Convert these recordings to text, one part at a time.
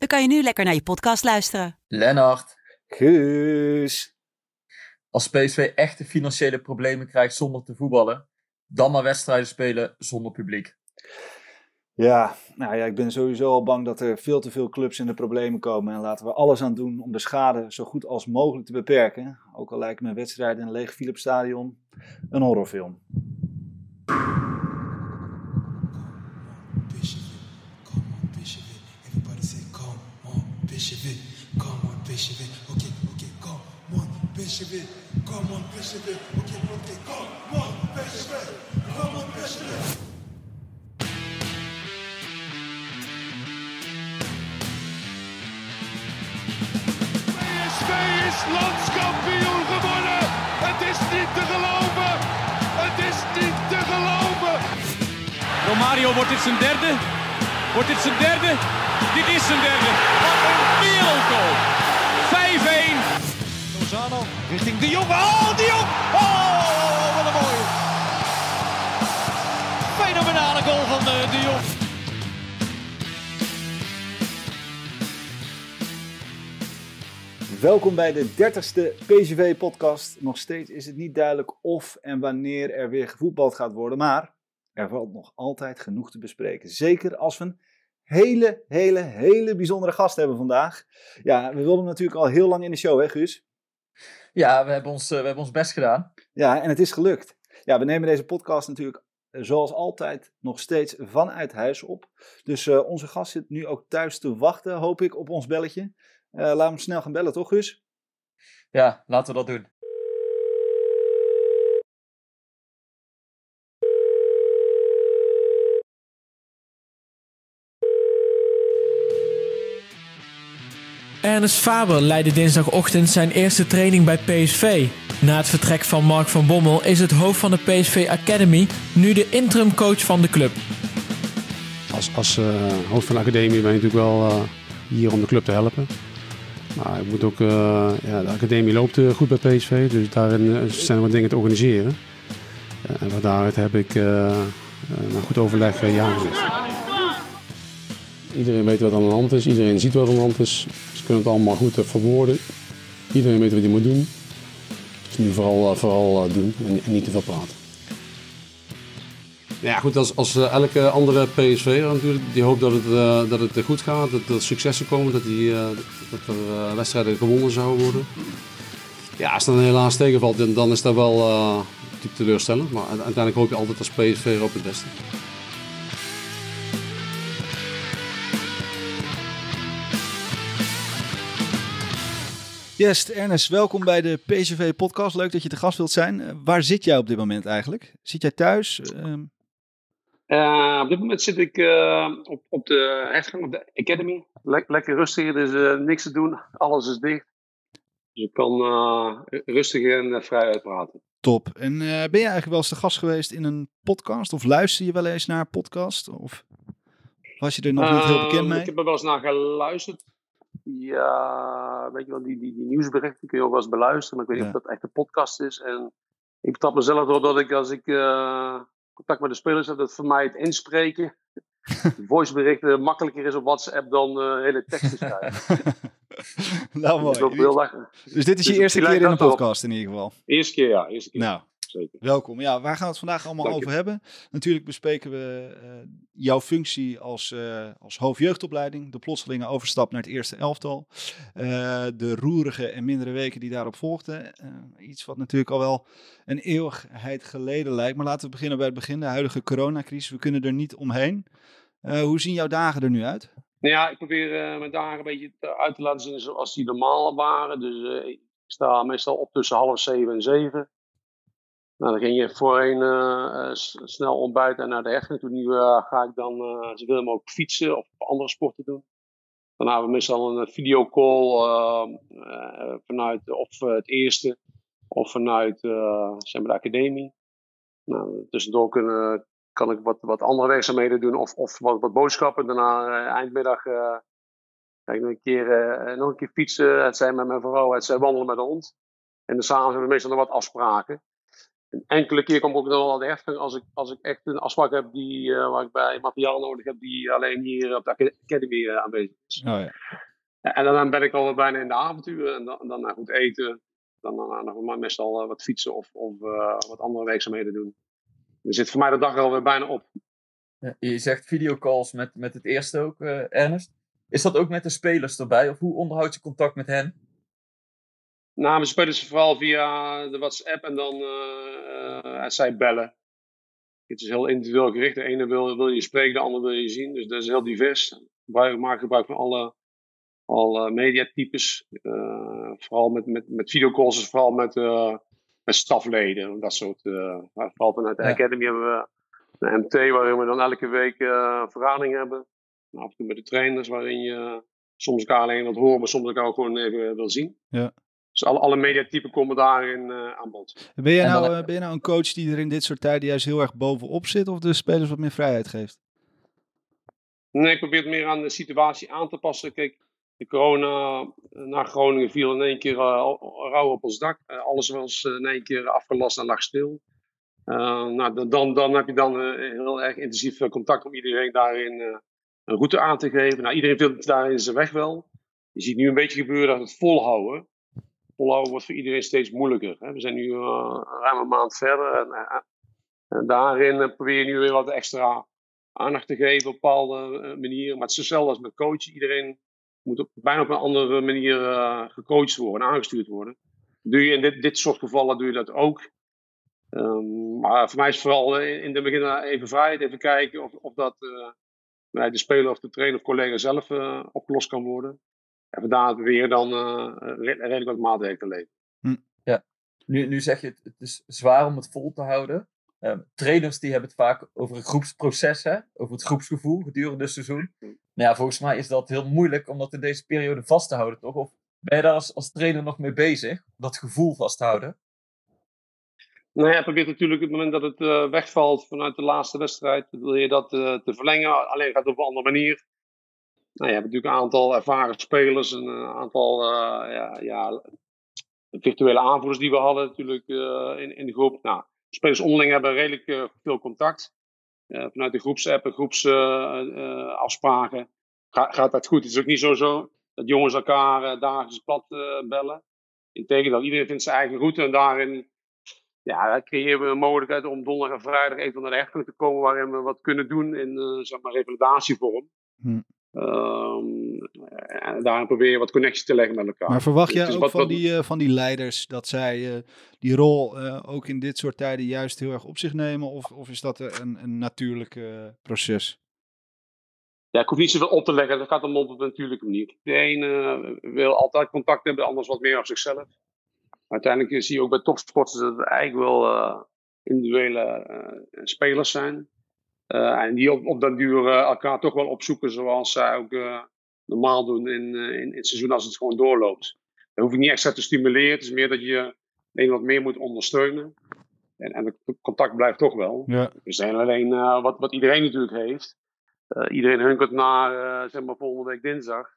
dan kan je nu lekker naar je podcast luisteren. Lennart, Guus. als PSV echte financiële problemen krijgt zonder te voetballen, dan maar wedstrijden spelen zonder publiek. Ja, nou ja, ik ben sowieso al bang dat er veel te veel clubs in de problemen komen. En laten we alles aan doen om de schade zo goed als mogelijk te beperken. Ook al lijkt me wedstrijden in een leeg Philips Stadion een horrorfilm. Bishop, come on, Bishop. Everybody say, come Bishop. Come on, Bishop. Okay, okay, come on, Bishop. Come on, Bishop. Okay, okay, come on, Bishop. Come on, Bishop. PSV is landskampioen gewonnen. Het is niet te geloven. Het is niet te geloven. Romario, wordt dit zijn derde? Wordt dit zijn derde? Dit is zijn derde. Wat een wereldgoal. 5-1. Lozano richting De Jong. Oh, De Jong. Oh, wat een mooie. Fenomenale goal van eh, De Jong. Welkom bij de 30ste PSV-podcast. Nog steeds is het niet duidelijk of en wanneer er weer gevoetbald gaat worden. Maar er valt nog altijd genoeg te bespreken. Zeker als we een hele, hele, hele bijzondere gast hebben vandaag. Ja, we wilden hem natuurlijk al heel lang in de show, hè Guus? Ja, we hebben ons, eh, we hebben ons best gedaan. Ja, en het is gelukt. Ja, we nemen deze podcast natuurlijk eh, zoals altijd nog steeds vanuit huis op. Dus eh, onze gast zit nu ook thuis te wachten, hoop ik, op ons belletje. Laten we hem snel gaan bellen, toch Guus? Ja, laten we dat doen. Ernest Faber leidde dinsdagochtend zijn eerste training bij PSV. Na het vertrek van Mark van Bommel is het hoofd van de PSV Academy nu de interim coach van de club. Als, als eh, hoofd van de academie ben je natuurlijk wel eh, hier om de club te helpen. Maar ik moet ook, eh, ja, de academie loopt goed bij PSV, dus daarin zijn er wat dingen te organiseren. En van daaruit heb ik na goed overleg ja gezegd. Iedereen weet wat aan de hand is, iedereen ziet wat aan de hand is. Kunnen het allemaal goed eh, verwoorden. Iedereen weet wat hij moet doen. Dus nu vooral, eh, vooral eh, doen en, niet te veel praten. Ja, goed, als, als elke andere PSV natuurlijk, die hoopt dat het, dat het goed gaat, dat er successen komen, dat, die, dat er eh, wedstrijden gewonnen zouden worden. Ja, als dat dan helaas tegenvalt, dan, dan is dat wel teleurstellend. Maar uiteindelijk hoop je altijd als PSV op het beste. Yes, Ernest, welkom bij de PSV-podcast. Leuk dat je te gast wilt zijn. Eh, waar zit jij op dit moment eigenlijk? Zit jij thuis? Ehm, Eh, op dit moment zit ik eh, op, op de op de Academy. Lek- lekker rustig, er is eh, niks te doen. Alles is dicht. Dus ik kan rustig en vrij uitpraten. top. En ben je eigenlijk wel eens te gast geweest in een podcast? Of luister je wel eens naar een podcast? Of was je er nog niet heel bekend Ehm, mee? Ik heb er wel eens naar geluisterd. Ja, weet je wel, die, die, die nieuwsberichten kun je ook wel eens beluisteren. Maar ik weet niet Ja. of dat echt een podcast is. En ik betrap mezelf door dat ik als ik eh, contact met de spelers heb, dat voor mij het inspreken, voiceberichten makkelijker is op WhatsApp dan eh, hele teksten schrijven. nou, ook mooi. heel Dus dit is je Dus eerste keer in een podcast in ieder geval. Eerste keer, ja. Eerste keer. Nou, Zeker. welkom. Ja, waar gaan we het vandaag allemaal Dank je. over hebben? Natuurlijk bespreken we eh, jouw functie als, eh als hoofdjeugdopleiding. De plotselinge overstap naar het eerste elftal. eh, de roerige en mindere weken die daarop volgden. Iets wat natuurlijk al wel een eeuwigheid geleden lijkt. Maar laten we beginnen bij het begin. De huidige coronacrisis. We kunnen er niet omheen. Hoe zien jouw dagen er nu uit? Nou ja, ik probeer mijn dagen een beetje uit te laten zien zoals die normaal waren. Dus ik sta meestal op tussen half zeven en zeven. Nou, dan ging je voorheen eh, eh, snel ontbijten en naar de hersenen. Toen nu eh, ga ik dan eh, zoveel mogelijk fietsen of andere sporten doen. Dan hebben we meestal een videocall vanuit of het eerste of vanuit zeg maar de academie. Nou, tussendoor kunnen, kan ik wat, wat andere werkzaamheden doen of, of wat, wat boodschappen. Daarna eindmiddag ga ik nog een, keer, nog een keer fietsen. Het zijn met mijn vrouw, het zijn wandelen met de hond. En dan s'avonds hebben we meestal nog wat afspraken. Een enkele keer kom ik ook nog wel de heftig als ik, als ik echt een afspraak heb die, uh, waar ik bij materiaal nodig heb, die alleen hier op de Academy uh, aanwezig is. Oh, ja. ja. en dan ben ik al bijna in de avonturen en dan, dan naar goed eten. Dan, dan, dan nog meestal uh, wat fietsen of, of wat andere werkzaamheden doen. Er zit voor mij de dag alweer bijna op. Ja, je zegt videocalls met, met het eerste ook, Ernest. Is dat ook met de spelers erbij? Of hoe onderhoud je contact met hen? Nou, we spelen ze vooral via de WhatsApp en dan uh, zij bellen. Het is heel individueel gericht. De ene wil, wil je spreken, de andere wil je zien. Dus dat is heel divers. We maken gebruik van alle, alle mediatypes. Uh, vooral met, met, met videocalls, dus vooral met, uh, met stafleden. Dat soort. vooral vanuit de ja. Academy hebben we een MT waarin we dan elke week vergadering hebben. Nou, af en toe met de trainers waarin je soms elkaar alleen wat horen, maar soms elkaar ook gewoon even wil zien. Ja. Dus alle, alle mediatypen komen daarin uh, aan bod. Ben je, nou, uh, ben je nou een coach die er in dit soort tijden juist heel erg bovenop zit of de spelers wat meer vrijheid geeft? Nee, ik probeer het meer aan de situatie aan te passen. Kijk, de corona naar Groningen viel in één keer uh, rauw op ons dak. alles was in één keer afgelast en lag stil. nou, dan, dan heb je dan heel erg intensief contact om iedereen daarin een route aan te geven. Nou, iedereen vindt daarin zijn weg wel. Je ziet nu een beetje gebeuren dat het volhouden volhouden wordt voor iedereen steeds moeilijker. Hè. We zijn nu uh, ruim een maand verder en, en, en daarin probeer je nu weer wat extra aandacht te geven op bepaalde manieren. Maar het is hetzelfde als met coachen. Iedereen moet op, bijna op een andere manier gecoacht worden, aangestuurd worden. Doe je in dit, dit soort gevallen doe je dat ook. Um, maar voor mij is het vooral in het begin even vrijheid, even kijken of, of dat bij de speler of de trainer of collega zelf opgelost kan worden. En vandaar weer dan uh, redelijk wat maatregelen te leven. Hm. Ja, nu, nu zeg je het, het is zwaar om het vol te houden. Uh, trainers die hebben het vaak over een groepsproces, hè? over het groepsgevoel gedurende het seizoen. Nou ja, volgens mij is dat heel moeilijk om dat in deze periode vast te houden, toch? Of ben je daar als, als trainer nog mee bezig, dat gevoel vast te houden? Nou ja, je probeert natuurlijk op het moment dat het uh, wegvalt vanuit de laatste wedstrijd, wil je dat uh, te verlengen. Alleen gaat het op een andere manier nou, je hebt natuurlijk een aantal ervaren spelers, een eh, aantal uh, ja, ja, virtuele aanvoerders die we hadden natuurlijk uh, in, in de groep. Nou, spelers onderling hebben redelijk veel contact. vanuit de groepsapp groepsafspraken Ga, gaat dat goed. Het is ook niet zo, zo dat jongens elkaar dagelijks plat bellen. Integendeel, iedereen vindt zijn eigen route en daarin ja, creëren we een mogelijkheid om donderdag en vrijdag even naar de echtgang te komen waarin we wat kunnen doen in zeg maar revalidatievorm. Hm. Um, en daarin probeer je wat connecties te leggen met elkaar. Maar verwacht jij ook van, die, uh, van die leiders dat zij uh, die rol uh, ook in dit soort tijden juist heel erg op zich nemen? Of, of is dat een, een natuurlijk proces? Ja, ik hoef niet zoveel op te leggen. Dat gaat allemaal op een natuurlijke manier. De ene wil altijd contact hebben, de ander wat meer op zichzelf. Uiteindelijk zie je ook bij topsporters dat het eigenlijk wel individuele spelers zijn. Uh, en die op, op dat duur uh, elkaar toch wel opzoeken zoals zij ook uh, normaal doen in, in, in, het seizoen als het gewoon doorloopt. Dan hoef je niet extra te stimuleren. Het is meer dat je een wat meer moet ondersteunen. En, en het contact blijft toch wel. Ja. Er zijn alleen wat, wat iedereen natuurlijk heeft. iedereen hunkert naar zeg maar volgende week dinsdag.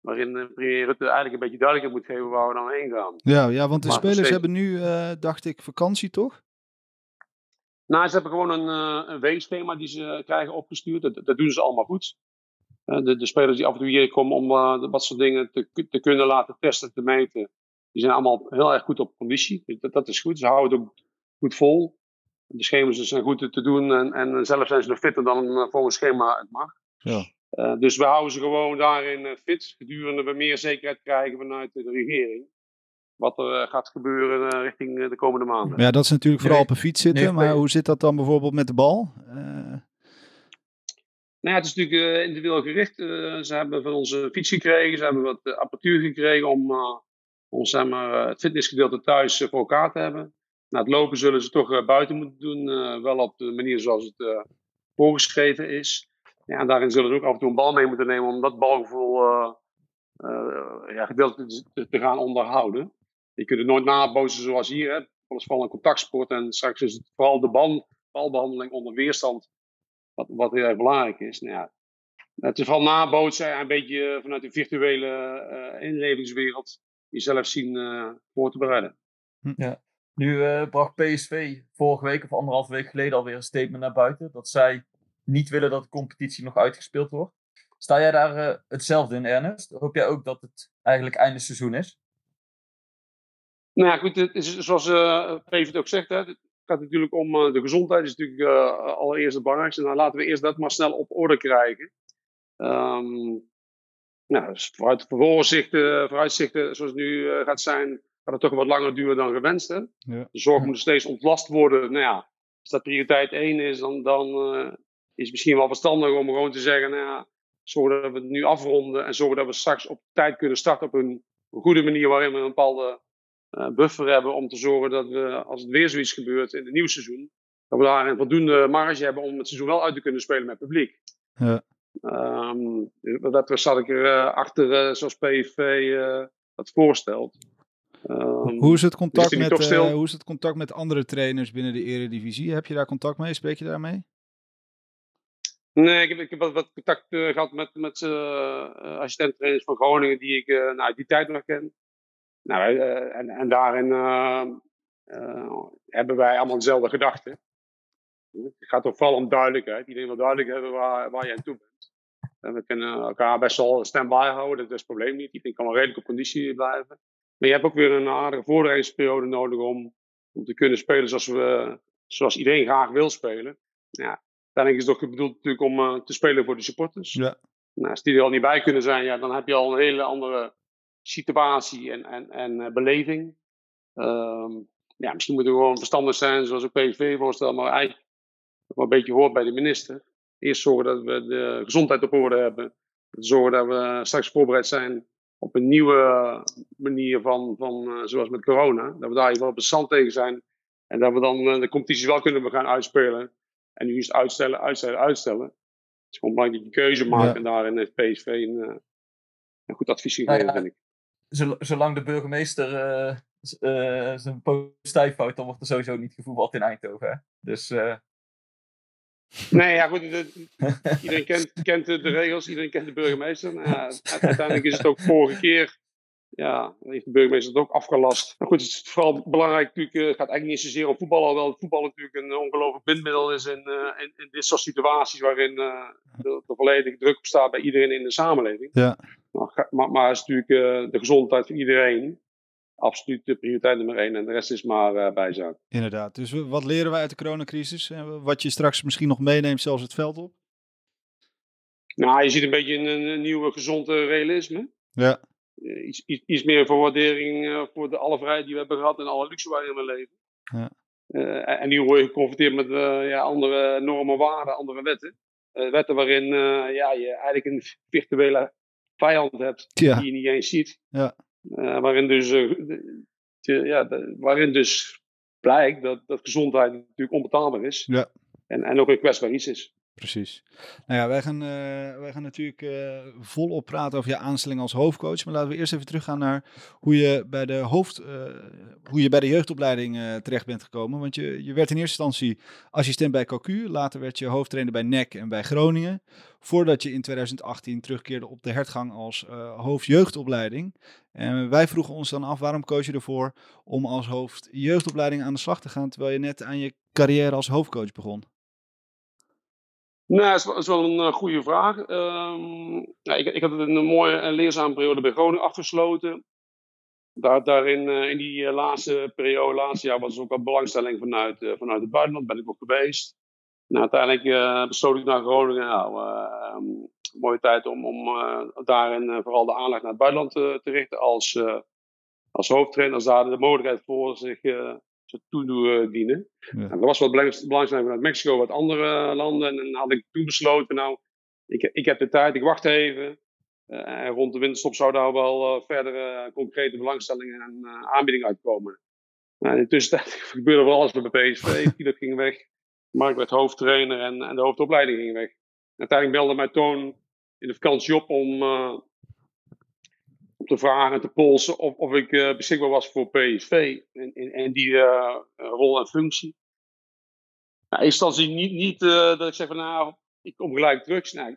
Waarin premier Rutte eigenlijk een beetje duidelijker moet geven waar we dan heen gaan. Ja, ja want de maar spelers hebben nu, dacht ik, vakantie toch? Nou, ze hebben gewoon een, uh, een weekschema die ze krijgen opgestuurd. Dat, dat doen ze allemaal goed. Uh, de, de, spelers die af en toe hier komen om uh, wat soort dingen te, te, kunnen laten testen, te meten, die zijn allemaal heel erg goed op conditie. Dus dat, dat is goed. Ze houden het ook goed vol. De schema's zijn goed te doen en, en zelf zijn ze nog fitter dan een schema het mag. Ja. dus we houden ze gewoon daarin fit, gedurende we meer zekerheid krijgen vanuit de regering wat er eh, gaat gebeuren eh, richting eh, de komende maanden. Ja, dat is natuurlijk vooral op een fiets zitten. maar hoe zit dat dan bijvoorbeeld met de bal? Nou ja, het is natuurlijk uh, individueel gericht. ze hebben van onze fiets gekregen, ze hebben wat apparatuur gekregen om, om zeg maar, het fitnessgedeelte thuis voor elkaar te hebben. Nou, het lopen zullen ze toch buiten moeten doen, wel op de manier zoals het voorgeschreven is. Ja, en daarin zullen ze ook af en toe een bal mee moeten nemen om dat balgevoel uh, ja, gedeelte te, te, gaan onderhouden. Je kunt het nooit nabootsen zoals hier. Hè. Is vooral een contactsport en straks is het vooral de bal, balbehandeling onder weerstand wat, wat heel erg belangrijk is. Nou ja, het is vooral nabootsen een beetje vanuit de virtuele uh, inlevingswereld jezelf zien uh, voor te bereiden. Hm. Ja. Nu bracht PSV vorige week of anderhalf week geleden alweer een statement naar buiten dat zij niet willen dat de competitie nog uitgespeeld wordt. Sta jij daar hetzelfde in, Ernest? Hoop jij ook dat het eigenlijk einde seizoen is? Nou ja, goed, het is, zoals uh, ook zegt, hè, het gaat natuurlijk om uh, de gezondheid, is natuurlijk uh, allereerst het belangrijkste. Nou, laten we eerst dat maar snel op orde krijgen. Um, nou, dus vooruit, vooruitzichten, vooruitzichten zoals het nu gaat zijn, gaat het toch wat langer duren dan gewenst. Hè? Ja. De zorg moet steeds ontlast worden. Nou ja, als dat prioriteit één is, dan, dan is het misschien wel verstandig om gewoon te zeggen, nou ja, zorgen dat we het nu afronden en zorgen dat we straks op tijd kunnen starten op een goede manier waarin we een bepaalde buffer hebben om te zorgen dat we, als het weer zoiets gebeurt in het nieuwe seizoen, dat we daar een voldoende marge hebben om het seizoen wel uit te kunnen spelen met publiek. Ja. Um, dat zat ik er uh, achter, uh, zoals PSV dat voorstelt. Um, hoe, is het contact met, hoe is het contact met andere trainers binnen de Eredivisie? Heb je daar contact mee? Spreek je daarmee? Nee, ik heb, ik heb wat, wat contact uh, gehad met, met uh, assistenttrainers van Groningen die ik nou, die tijd nog ken. Nou, en, en daarin hebben wij allemaal dezelfde gedachten. Het gaat toch vooral om duidelijkheid. Iedereen wil duidelijk hebben waar, waar je aan toe bent. En we kunnen elkaar best wel stand-by houden, dat is het probleem niet. Iedereen kan wel redelijk op conditie blijven. Maar je hebt ook weer een aardige voorbereidingsperiode nodig om, om te kunnen spelen zoals, we, zoals iedereen graag wil spelen. Ja, Uiteindelijk is het ook bedoeld natuurlijk om uh, te spelen voor de supporters. Ja. Nou, als die er al niet bij kunnen zijn, ja, dan heb je al een hele andere situatie en, en, en uh, beleving. Um, ja, misschien moet het gewoon verstandig zijn, zoals ook PSV voorstelt, maar eigenlijk nog een beetje hoort bij de minister. Eerst zorgen dat we de gezondheid op orde hebben. Zorgen dat we straks voorbereid zijn op een nieuwe manier van, van uh, zoals met corona. Dat we daar ieder geval bestand tegen zijn. En dat we dan de competitie wel kunnen gaan uitspelen. En nu is het uitstellen, uitstellen, uitstellen. Het is gewoon belangrijk dat je keuze maakt. En daarin heeft PSV een, een goed advies gegeven, nou ja, vind ik. Zolang de burgemeester uh, uh, zijn post houdt, dan wordt er sowieso niet gevoetbald in Eindhoven. Hè? Dus... Nee, ja goed, iedereen kent, kent de, regels, iedereen kent de burgemeester. Nou, ja, uiteindelijk is het ook vorige keer ja, heeft de burgemeester het ook afgelast. Maar goed, het is vooral belangrijk natuurlijk, uh, het gaat eigenlijk niet zozeer om voetbal, alhoewel voetbal natuurlijk een ongelooflijk bindmiddel is in, uh, in, in, dit soort situaties waarin uh, de, de, volledige druk op staat bij iedereen in de samenleving. Ja. Maar, maar, maar is natuurlijk de gezondheid van iedereen absoluut de prioriteit nummer één en de rest is maar bijzaak. Inderdaad, dus wat leren wij uit de coronacrisis? Wat je straks misschien nog meeneemt zelfs het veld op? Nou, je ziet een beetje een, een nieuwe gezonde realisme. Ja. Eh, iets, meer voor waardering uh, voor de alle vrijheid die we hebben gehad en alle luxe waar in mijn leven. Ja. Uh, en nu word je geconfronteerd met ja, andere normen, waarden, andere wetten. wetten waarin ja, je eigenlijk een virtuele vijand hebt die je niet eens ziet. Ja. waarin, dus, ja, waarin dus blijkt dat, dat gezondheid natuurlijk onbetaalbaar is. Ja. En, en ook een kwetsbaar iets is. Precies. Nou ja, wij gaan, uh, wij gaan natuurlijk uh, volop praten over je aanstelling als hoofdcoach. Maar laten we eerst even teruggaan naar hoe je bij de, hoofd, uh, hoe je bij de jeugdopleiding terecht bent gekomen. Want je, je werd in eerste instantie assistent bij Cocu. Later werd je hoofdtrainer bij NEC en bij Groningen. Voordat je in 2018 terugkeerde op de hertgang als hoofdjeugdopleiding. En wij vroegen ons dan af, waarom koos je ervoor om als hoofdjeugdopleiding aan de slag te gaan... terwijl je net aan je carrière als hoofdcoach begon? Nou, dat is, wel een uh, goede vraag. Um, ja, ik, ik, had een mooie en leerzame periode bij Groningen afgesloten. Daar, daarin, uh, in die uh, laatste periode, laatste jaar, was er ook wat belangstelling vanuit, vanuit het buitenland. Ben ik ook geweest. Nou, uiteindelijk besloot ik naar Groningen. Nou, um, mooie tijd om, om daarin vooral de aandacht naar het buitenland te richten als, als hoofdtrainer. Als daar de mogelijkheid voor zich toedienen. Ja. er was wat belangstelling vanuit Mexico, wat andere landen. En dan had ik toen besloten, nou, ik, ik heb de tijd, ik wacht even. Uh, en rond de winterstop zou daar wel uh, verdere concrete belangstellingen en uh, aanbiedingen uitkomen. Nou, in de tussentijd gebeurde wel alles bij PSV. Philip ging weg. Mark werd hoofdtrainer en, en de hoofdopleiding ging weg. Uiteindelijk belde mij Toon in de vakantie op om om te vragen en te polsen of, of ik eh, beschikbaar was voor PSV en, en, die eh, rol en functie. Nou, in eerste instantie niet, niet eh, dat ik zeg van nou, ik kom gelijk terug. Nou,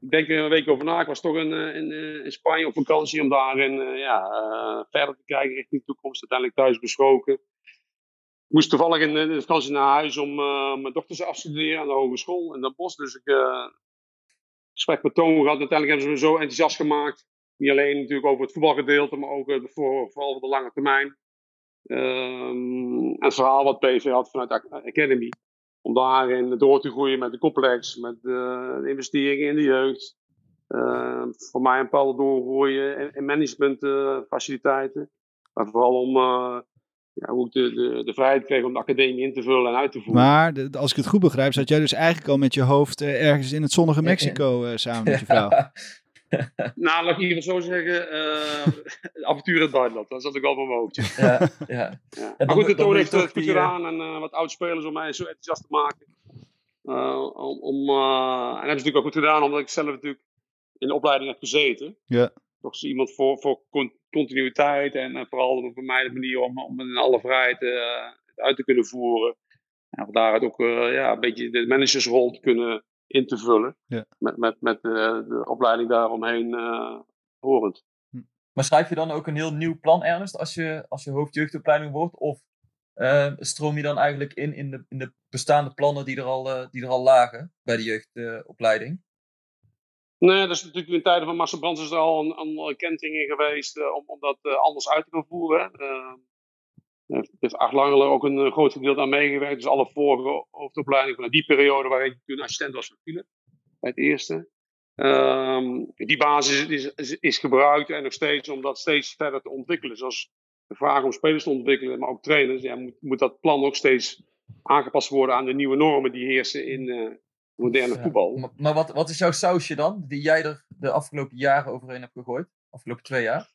ik denk er een week over na. Ik was toch in, eh, in, eh, Spanje op vakantie om daarin eh, ja, eh, verder te kijken richting de toekomst. Uiteindelijk thuis besproken. Ik moest toevallig in, de- vakantie naar huis om eh, mijn dochter te afstuderen aan de hogeschool in Den Bosch. Dus ik eh gesprek met Toon gehad. Uiteindelijk hebben ze me zo enthousiast gemaakt. Niet alleen natuurlijk over het voetbalgedeelte, maar ook eh, voor, vooral voor de lange termijn. Ehm, en het verhaal wat PV had vanuit de Academy. Om daarin door te groeien met de complex, met de, de investeringen in de jeugd. Ehm, voor mij een bepaalde doorgroeien in, in managementfaciliteiten. maar vooral om eh, ja, hoe ik de, de, de vrijheid kreeg om de academie in te vullen en uit te voeren. Maar de- als ik het goed begrijp, zat jij dus eigenlijk al met je hoofd eh, ergens in het zonnige Mexico eh, samen met je vrouw. Nou, laat ik hier zo zeggen, eh avontuur in het buitenland. Dat zat ik al van mijn hoofdje. Ja, ja. Maar goed, de Toon heeft het goed gedaan en eh, wat oud-spelers om mij zo enthousiast te maken. Eh, om, om, en dat hebben ze natuurlijk ook goed gedaan, omdat ik zelf natuurlijk in de opleiding heb gezeten. Ja. Toch is iemand voor, voor con- continuïteit en vooral voor mij de manier om, om in alle vrijheid het uit te kunnen voeren. En van daaruit ook ja, een beetje de managersrol te kunnen in te vullen. Ja. Met, met, met eh, de opleiding daaromheen eh horend. Maar schrijf je dan ook een heel nieuw plan, Ernest, als je, als je hoofdjeugdopleiding wordt? Of eh, stroom je dan eigenlijk in in de, in de bestaande plannen die er al, eh, die er al lagen bij de jeugdopleiding? Nee, dat is natuurlijk in tijden van Marcel Brands is er al een, een kentering in geweest eh, om, om dat anders uit te gaan voeren. Uh, heeft, heeft Acht Langelen ook een eh, groot gedeelte aan meegewerkt. Dus alle vorige hoofdopleidingen van die periode waar ik toen assistent was van Philip, bij het eerste. Ehm, die basis is, is, is gebruikt en nog steeds om dat steeds verder te ontwikkelen. Zoals de vraag om spelers te ontwikkelen, maar ook trainers. Ja, moet, moet dat plan ook steeds aangepast worden aan de nieuwe normen die heersen in eh, moderne Ja. voetbal. Maar, maar wat, wat is jouw sausje dan, die jij er de afgelopen jaren overheen hebt gegooid? Afgelopen twee jaar?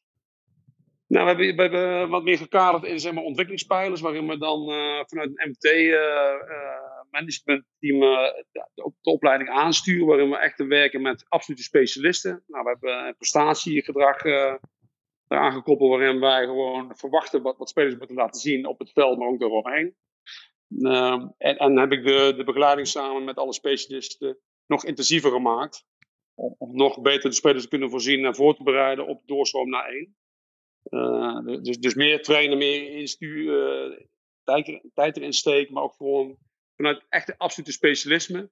Nou, we hebben, wat meer gekaderd in zeg maar, ontwikkelingspijlers, waarin we dan eh, vanuit een MT-managementteam de, de opleiding aansturen, waarin we echt werken met absolute specialisten. Nou, we hebben prestatiegedrag eh eraan gekoppeld, waarin wij gewoon verwachten wat, wat spelers moeten laten zien op het veld, maar ook eromheen. Ehm, en, en heb ik de, de begeleiding samen met alle specialisten nog intensiever gemaakt. Om, om nog beter de spelers te kunnen voorzien en voor te bereiden op doorstroom naar één. Uh, dus, dus meer trainen, meer instuur, uh, tijd, tijd erin steken, maar ook gewoon vanuit echte absolute specialisme.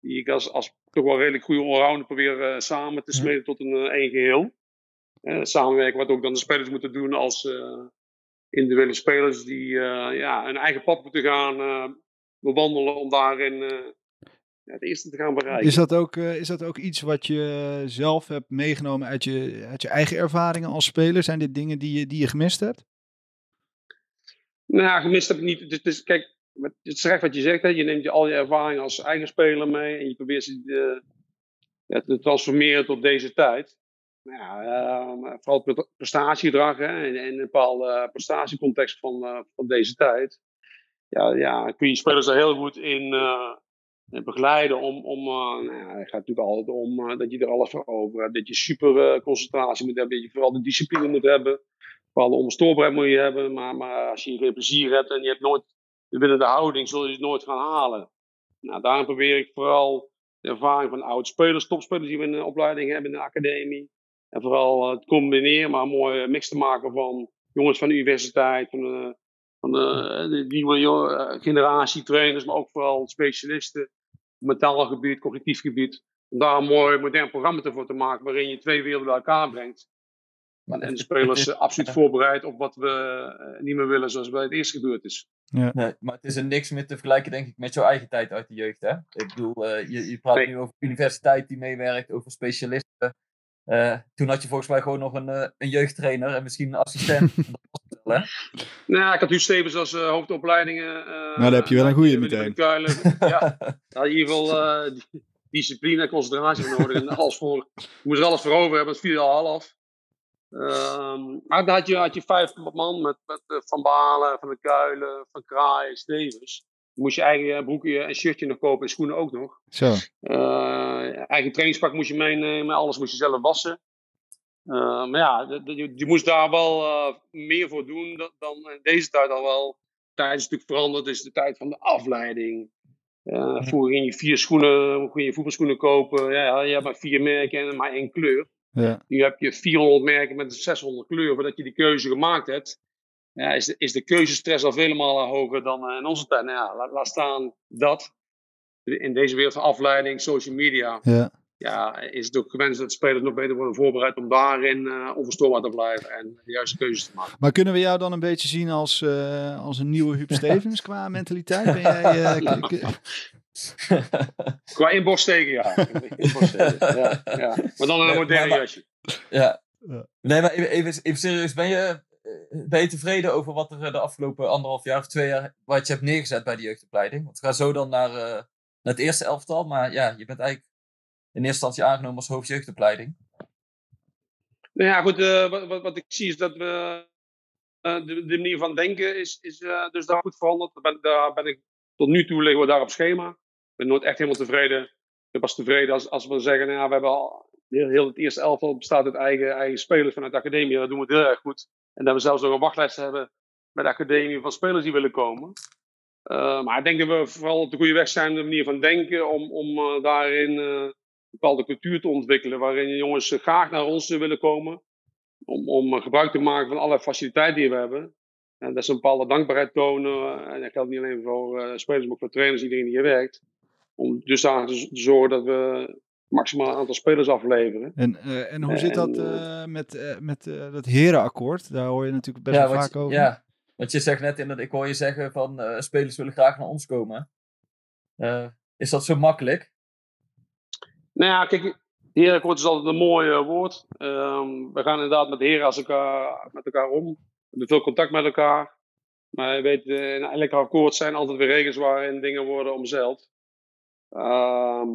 Die ik als, als toch wel redelijk goede allrounder probeer uh, samen te smeden tot een één geheel. samenwerken wat ook dan de spelers moeten doen als individuele spelers die ja, een eigen pad moeten gaan bewandelen om daarin het eerste te gaan bereiken. Is dat, ook, uh, is dat ook iets wat je zelf hebt meegenomen uit je, uit je eigen ervaringen als speler? Zijn dit dingen die je, die je gemist hebt? Nou, gemist heb ik niet. Dus, dus kijk, het is terecht wat je zegt. Hè. Je neemt je, al je ervaringen als eigen speler mee en je probeert ze ja, te transformeren tot deze tijd. Nou ja, uh, vooral het prestatiegedrag hè, en, en een bepaalde prestatiecontext van, uh, van deze tijd. Ja, ja, kun je spelers er heel goed in uh, begeleiden om, om uh, nou ja, het gaat natuurlijk altijd om uh, dat je er alles voor over hebt. Dat je super concentratie moet hebben, dat je vooral de discipline moet hebben. Bepaalde onbestoorbaarheid moet je hebben, maar, maar als je geen plezier hebt en je hebt nooit de winnende houding, zul je het nooit gaan halen. Nou, daarom probeer ik vooral de ervaring van oud-spelers, topspelers die we in de opleiding hebben in de academie. En vooral het combineren, maar een mooie mix te maken van jongens van de universiteit, van de, van de, de nieuwe generatie trainers, maar ook vooral specialisten op mentaal gebied, cognitief gebied. Om daar een mooi modern programma voor te maken waarin je twee werelden bij elkaar brengt. Maar en de spelers is, absoluut ja. voorbereid op wat we niet meer willen zoals bij het eerst gebeurd is. Ja. Nee, maar het is er niks meer te vergelijken, denk ik, met jouw eigen tijd uit de jeugd. Hè? Ik bedoel, uh, je, je praat nee. nu over universiteit die meewerkt, over specialisten. Uh, toen had je volgens mij gewoon nog een, uh, een jeugdtrainer en misschien een assistent. dat was wel, hè? Nou, ik had u Stevens als uh, hoofdopleidingen. Uh, nou, daar heb je wel een goede meteen. Ja, in ieder geval discipline en concentratie nodig. En alles voor, je moest er alles voor over hebben, het viel al half. Um, maar dan had je, had je vijf man met, met Van Balen, Van de Kuilen, Van Kraai, Stevens. Moest je eigen broekje en shirtje nog kopen en schoenen ook nog. Zo. Uh, eigen trainingspak moest je meenemen, alles moest je zelf wassen. Eh, maar ja, je, je moest daar wel eh, meer voor doen dan, dan in deze tijd al wel. De tijd is natuurlijk veranderd, is de tijd van de afleiding. Eh, Vroeger ging je vier schoenen, ging je voetbalschoenen kopen. Ja, ja, je hebt maar vier merken en maar één kleur. Ja. Nu heb je 400 merken met 600 kleuren. Voordat je die keuze gemaakt hebt, ja, is, de, is de keuzestress al vele malen hoger dan eh, in onze tijd. Nou ja, laat, laat staan dat. In deze wereld van afleiding, social media, Ja. ja, is het ook gewenst dat spelers nog beter worden voorbereid om daarin eh, onverstoorbaar te blijven en de juiste keuzes te maken. Maar kunnen we jou dan een beetje zien als, eh, als een nieuwe Huub Stevens qua mentaliteit? Ben jij, eh, k- k- Qua inborststeken, ja. Inborststeken, ja, ja. Maar dan in een moderne jasje. Ja. Nee, maar even, even, serieus. Ben je, ben je tevreden over wat er eh, de afgelopen anderhalf jaar of twee jaar... wat je hebt neergezet bij de jeugdopleiding? Want we gaan zo dan naar, eh, naar het eerste elftal. Maar ja, je bent eigenlijk in eerste instantie aangenomen als hoofdjeugdopleiding. Nou ja, goed, eh, wat, wat, wat ik zie is dat we, eh, de, manier van denken is, is eh, dus daar goed veranderd. Ben, daar ben ik, tot nu toe liggen we daar op schema. Ik ben nooit echt helemaal tevreden. Ik ben pas tevreden als, als we zeggen, nou ja, we hebben al, heel, heel het eerste elftal bestaat uit eigen, eigen spelers vanuit de academie. Dat doen we heel erg goed. En dat we zelfs nog een wachtlijst hebben bij de academie van spelers die willen komen. Eh, maar ik denk dat we vooral op de goede weg zijn, de manier van denken, om, om eh, daarin eh, een bepaalde cultuur te ontwikkelen, waarin jongens graag naar ons willen komen. Om, om gebruik te maken van alle faciliteiten die we hebben. En dat ze een bepaalde dankbaarheid tonen. En dat geldt niet alleen voor spelers, maar ook voor trainers, iedereen die hier werkt. Om dus aan te zorgen dat we maximaal aantal spelers afleveren. en, eh, en hoe zit dat eh, met, eh, met eh, dat herenakkoord? Daar hoor je natuurlijk best ja, wel vaak over. Ja, want je zegt net, inderdaad, ik hoor je zeggen van eh, spelers willen graag naar ons komen. Eh, is dat zo makkelijk? Nou ja, kijk, herenakkoord is altijd een mooi woord. Ehm, we gaan inderdaad met heren als elkaar, met elkaar om. We hebben veel contact met elkaar. Maar je weet, eh, in elk akkoord zijn altijd weer regels waarin dingen worden omzeild. Ehm,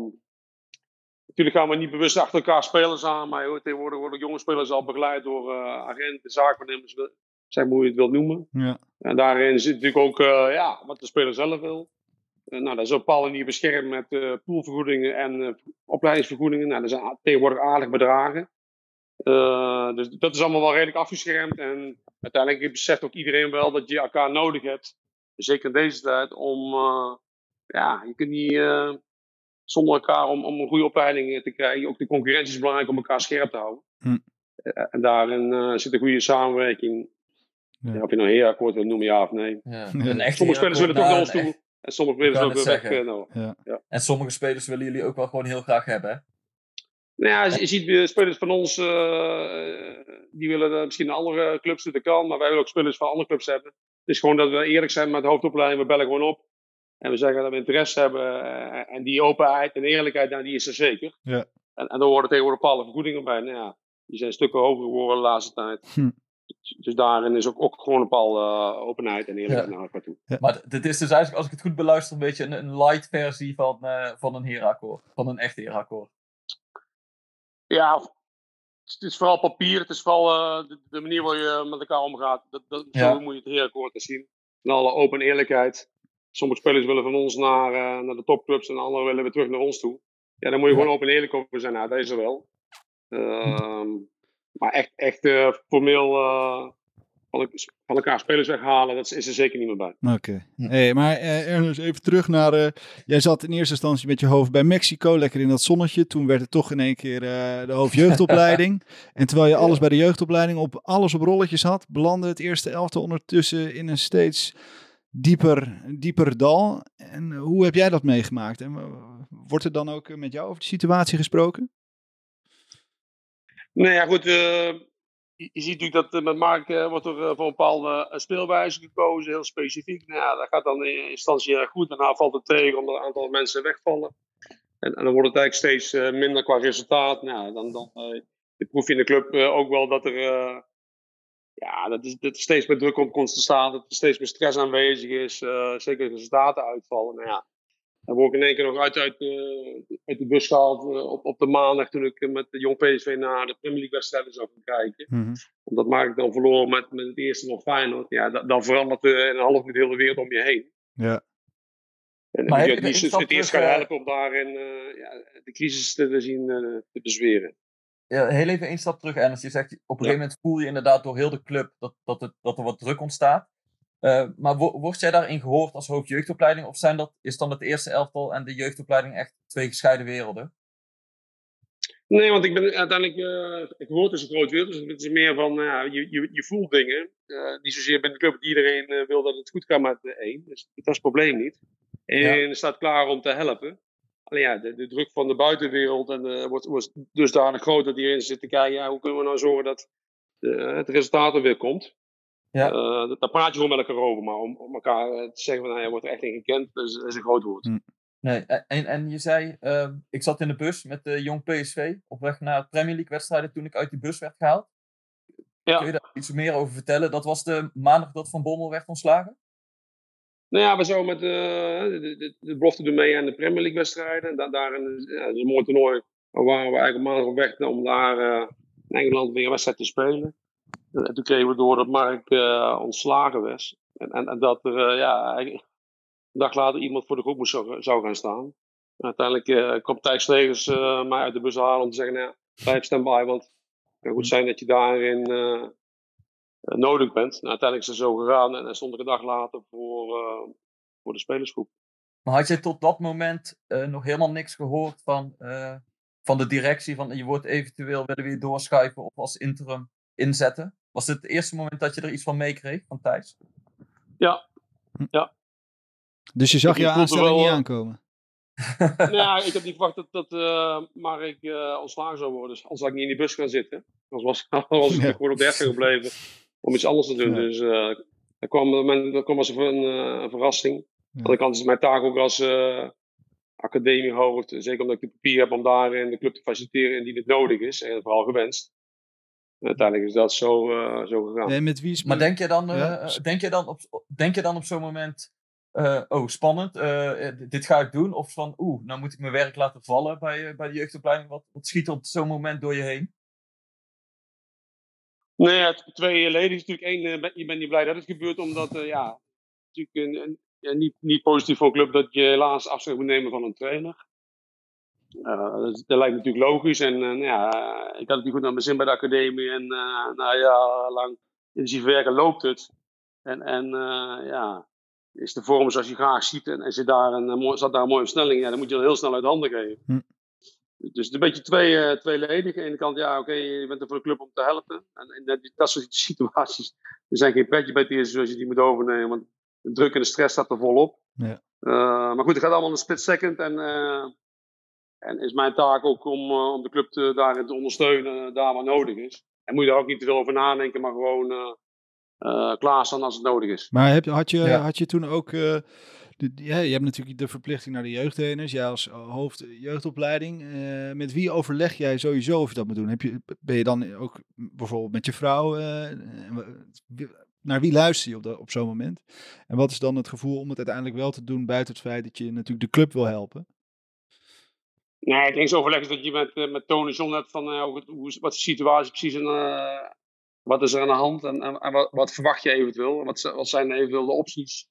natuurlijk gaan we niet bewust achter elkaar spelers aan, maar tegenwoordig worden jonge spelers al begeleid door eh, agenten, zaakwaarnemers, zeg maar hoe je het wilt noemen. Ja. En daarin zit natuurlijk ook eh, ja, wat de speler zelf wil. Eh, nou, dat is op een bepaalde manier beschermd met poolvergoedingen en opleidingsvergoedingen. Nou, dat zijn tegenwoordig aardig bedragen. Dus dat is allemaal wel redelijk afgeschermd. En uiteindelijk beseft ook iedereen wel dat je elkaar nodig hebt. Zeker in deze tijd om, ja, je kunt niet zonder elkaar om, om een goede opleiding te krijgen. Ook de concurrentie is belangrijk om elkaar scherp te houden. Hm. Eh, en daarin eh, zit een goede samenwerking. Ja. Ja, of je nou een heerakkoord wil noemen, ja of nee. Ja. Ja. Een echt Sommige spelers willen toch naar ons toe. En sommige spelers wou ook weer net weg. zeggen. eh, nou. En sommige spelers willen jullie ook wel gewoon heel graag hebben, hè? Nou ja, je, je ziet eh, spelers van ons, eh, die willen eh, misschien naar andere clubs dat kan. Maar wij willen ook spelers van andere clubs hebben. Het is gewoon dat we eerlijk zijn met de hoofdopleiding. We bellen gewoon op. En we zeggen dat we interesse hebben. eh, en die openheid en eerlijkheid, nou, die is er zeker. Ja. En, en er worden tegenwoordig bepaalde vergoedingen bij. Nou ja, die zijn stukken hoger geworden de laatste tijd. Hm. Dus daarin is ook, ook gewoon een bepaalde eh, openheid en eerlijkheid Ja. naar elkaar toe. Maar dit is dus eigenlijk, als ik het goed beluister, een beetje een, een light versie van, eh, van een herakkoord. Van een echt herakkoord. Ja, het is vooral papier. Het is vooral eh, de, de manier waarop je met elkaar omgaat. Dat, dat, Ja. Zo moet je het heerakkoord zien. In alle open eerlijkheid. Sommige spelers willen van ons naar, eh, naar de topclubs en anderen willen weer terug naar ons toe. Ja, dan moet je Ja. gewoon open en eerlijk over zijn. Nou, dat is er wel. Ehm, maar echt, echt eh, formeel eh, van, el- van elkaar spelers weghalen, dat is er zeker niet meer bij. Oké. Hey, maar eh, Ernest, even terug naar... eh, jij zat in eerste instantie met je hoofd bij Mexico, lekker in dat zonnetje. Toen werd het toch in één keer eh, de hoofdjeugdopleiding. en terwijl je alles bij de jeugdopleiding op alles op rolletjes had, belandde het eerste elftal ondertussen in een steeds dieper, dieper dal. En hoe heb jij dat meegemaakt? En wordt er dan ook met jou over de situatie gesproken? Nou ja, goed. eh, je, ziet natuurlijk dat eh, met Mark eh, wordt er voor een bepaalde speelwijze gekozen, heel specifiek. Nou dat gaat dan in instantie goed. Daarna valt het tegen omdat een aantal mensen wegvallen. En, dan wordt het eigenlijk steeds minder qua resultaat. Nou, dan, dan proef je in de club ook wel dat er, ja, dat, is, dat er steeds meer druk op komt te staan. Dat er steeds meer stress aanwezig is. eh, zeker resultaten uitvallen. Nou ja, dan word ik in één keer nog uit, uit, eh, uit de bus gehaald eh, op, op de maandag toen ik met de Jong PSV naar de Premier League wedstrijden zou gaan kijken. Omdat Mark dan verloor met, met het eerste nog Feyenoord. Ja, da- dan verandert eh, in een half minuut heel de wereld om je heen. Ja. En Maar dan heb moet je het eerst gaan helpen om daarin eh, ja, de crisis te zien eh, te bezweren. Heel even één stap terug. En als je zegt, op een gegeven moment voel je inderdaad door heel de club dat, dat, het, dat er wat druk ontstaat. Uh, maar wo word jij daarin gehoord als hoofdjeugdopleiding? Of zijn dat, is dan het eerste elftal en de jeugdopleiding echt twee gescheiden werelden? Nee, want ik ben uiteindelijk, uh, ik hoor dus een groot wereld, dus het is meer van, uh, je, je, je voelt dingen. Uh, niet zozeer binnen de club, iedereen wil dat het goed gaat met de één. Dus dat is het probleem niet. En ja. staat klaar om te helpen. Alleen ja, de, de druk van de buitenwereld en de, wordt, wordt dusdanig groot dat iedereen zit te kijken, ja, hoe kunnen we nou zorgen dat de, het resultaat er weer komt. Ja. daar praat je gewoon met elkaar over, maar om, om elkaar te zeggen van, nou, je wordt er echt in gekend, dat is, dat is een groot woord. Hm. Nee, en, en je zei, uh, ik zat in de bus met de Jong PSV op weg naar Premier League wedstrijden toen ik uit die bus werd gehaald. Ja. Kun je daar iets meer over vertellen? Dat was de maandag dat Van Bommel werd ontslagen? Nou ja, we zouden met uh, de, de, de belofte doen mee aan de Premier League wedstrijden. Da daar in, ja, is een mooi toernooi. Maar waren we eigenlijk maandag op weg om daar uh, in Engeland weer een wedstrijd te spelen. En toen kregen we door dat Mark ontslagen was. En, en, en dat er, ja, een dag later iemand voor de groep moest zou, gaan staan. uiteindelijk uh, kwam Thijs Slegers uh, mij uit de bus halen om te zeggen, nou, blijf stand-by, want het kan goed zijn dat je daarin nodig bent. Nou, uiteindelijk is het zo gegaan en dan stond ik een dag later voor, voor de spelersgroep. Maar had je tot dat moment nog helemaal niks gehoord van, van de directie? Van je wordt eventueel willen weer doorschuiven of als interim inzetten? Was het het eerste moment dat je er iets van meekreeg van Thijs? Ja, ja. Dus je zag je aanstelling niet aankomen? nou ja, ik heb niet verwacht dat, dat uh, Mark uh, ontslagen zou worden. Dus anders had ik niet in die bus gaan zitten. Anders was, was ik ja. gewoon op de gebleven om iets anders te doen. Ja. Dus uh, dat, kwam, dat kwam als een, een verrassing. Ja. Aan de kant is mijn taak ook als academiehoofd. Zeker omdat ik de papier heb om daarin de club te faciliteren indien het nodig is. En vooral gewenst. En uiteindelijk is dat zo, zo gegaan. En met wie is maar denk je dan, denk je dan op, denk je dan op zo'n moment uh, oh, spannend, uh, dit ga ik doen. Of van, oeh, nou moet ik mijn werk laten vallen bij, bij de jeugdopleiding. Wat, wat schiet op zo'n moment door je heen? Nee, ja, twee leden is natuurlijk één, je bent niet blij dat het gebeurt, omdat, ja, natuurlijk een, een, niet, niet positief voor een club dat je helaas afscheid moet nemen van een trainer. dat, lijkt natuurlijk logisch en ja, ik had het natuurlijk goed naar mijn zin bij de academie en nou ja, lang intensief werken loopt het. En, en ja, is de vorm zoals je graag ziet en, zit daar een, zat daar een mooie versnelling, ja, dan moet je dat heel snel uit handen geven. Hm. Dus het is een beetje twee, uh, tweeledig. Aan de ene kant, ja, oké, okay, je bent er voor de club om te helpen. En in dat, dat soort situaties, er zijn geen pretje bij het eerste zoals je die moet overnemen. Want de druk en de stress staat er volop. Ja. Uh, maar goed, het gaat allemaal een split second. En, uh, en is mijn taak ook om, om de club te, daarin te ondersteunen, daar waar nodig is. En moet je daar ook niet te veel over nadenken, maar gewoon uh, klaarstaan als het nodig is. Maar heb, had, je, had je toen ook... Ja, je hebt natuurlijk de verplichting naar de jeugdtrainers. Jij als hoofd jeugdopleiding. Uh, met wie overleg jij sowieso of je dat moet doen? Heb je, ben je dan ook bijvoorbeeld met je vrouw... naar wie luister je op, op zo'n moment? En wat is dan het gevoel om het uiteindelijk wel te doen... buiten het feit dat je natuurlijk de club wil helpen? Nee, het eens overleg is dat je met, met Tony John hebt van hoe, wat de situatie precies en wat is er aan de hand en, en, en wat, verwacht je eventueel? Wat, wat zijn eventueel de opties?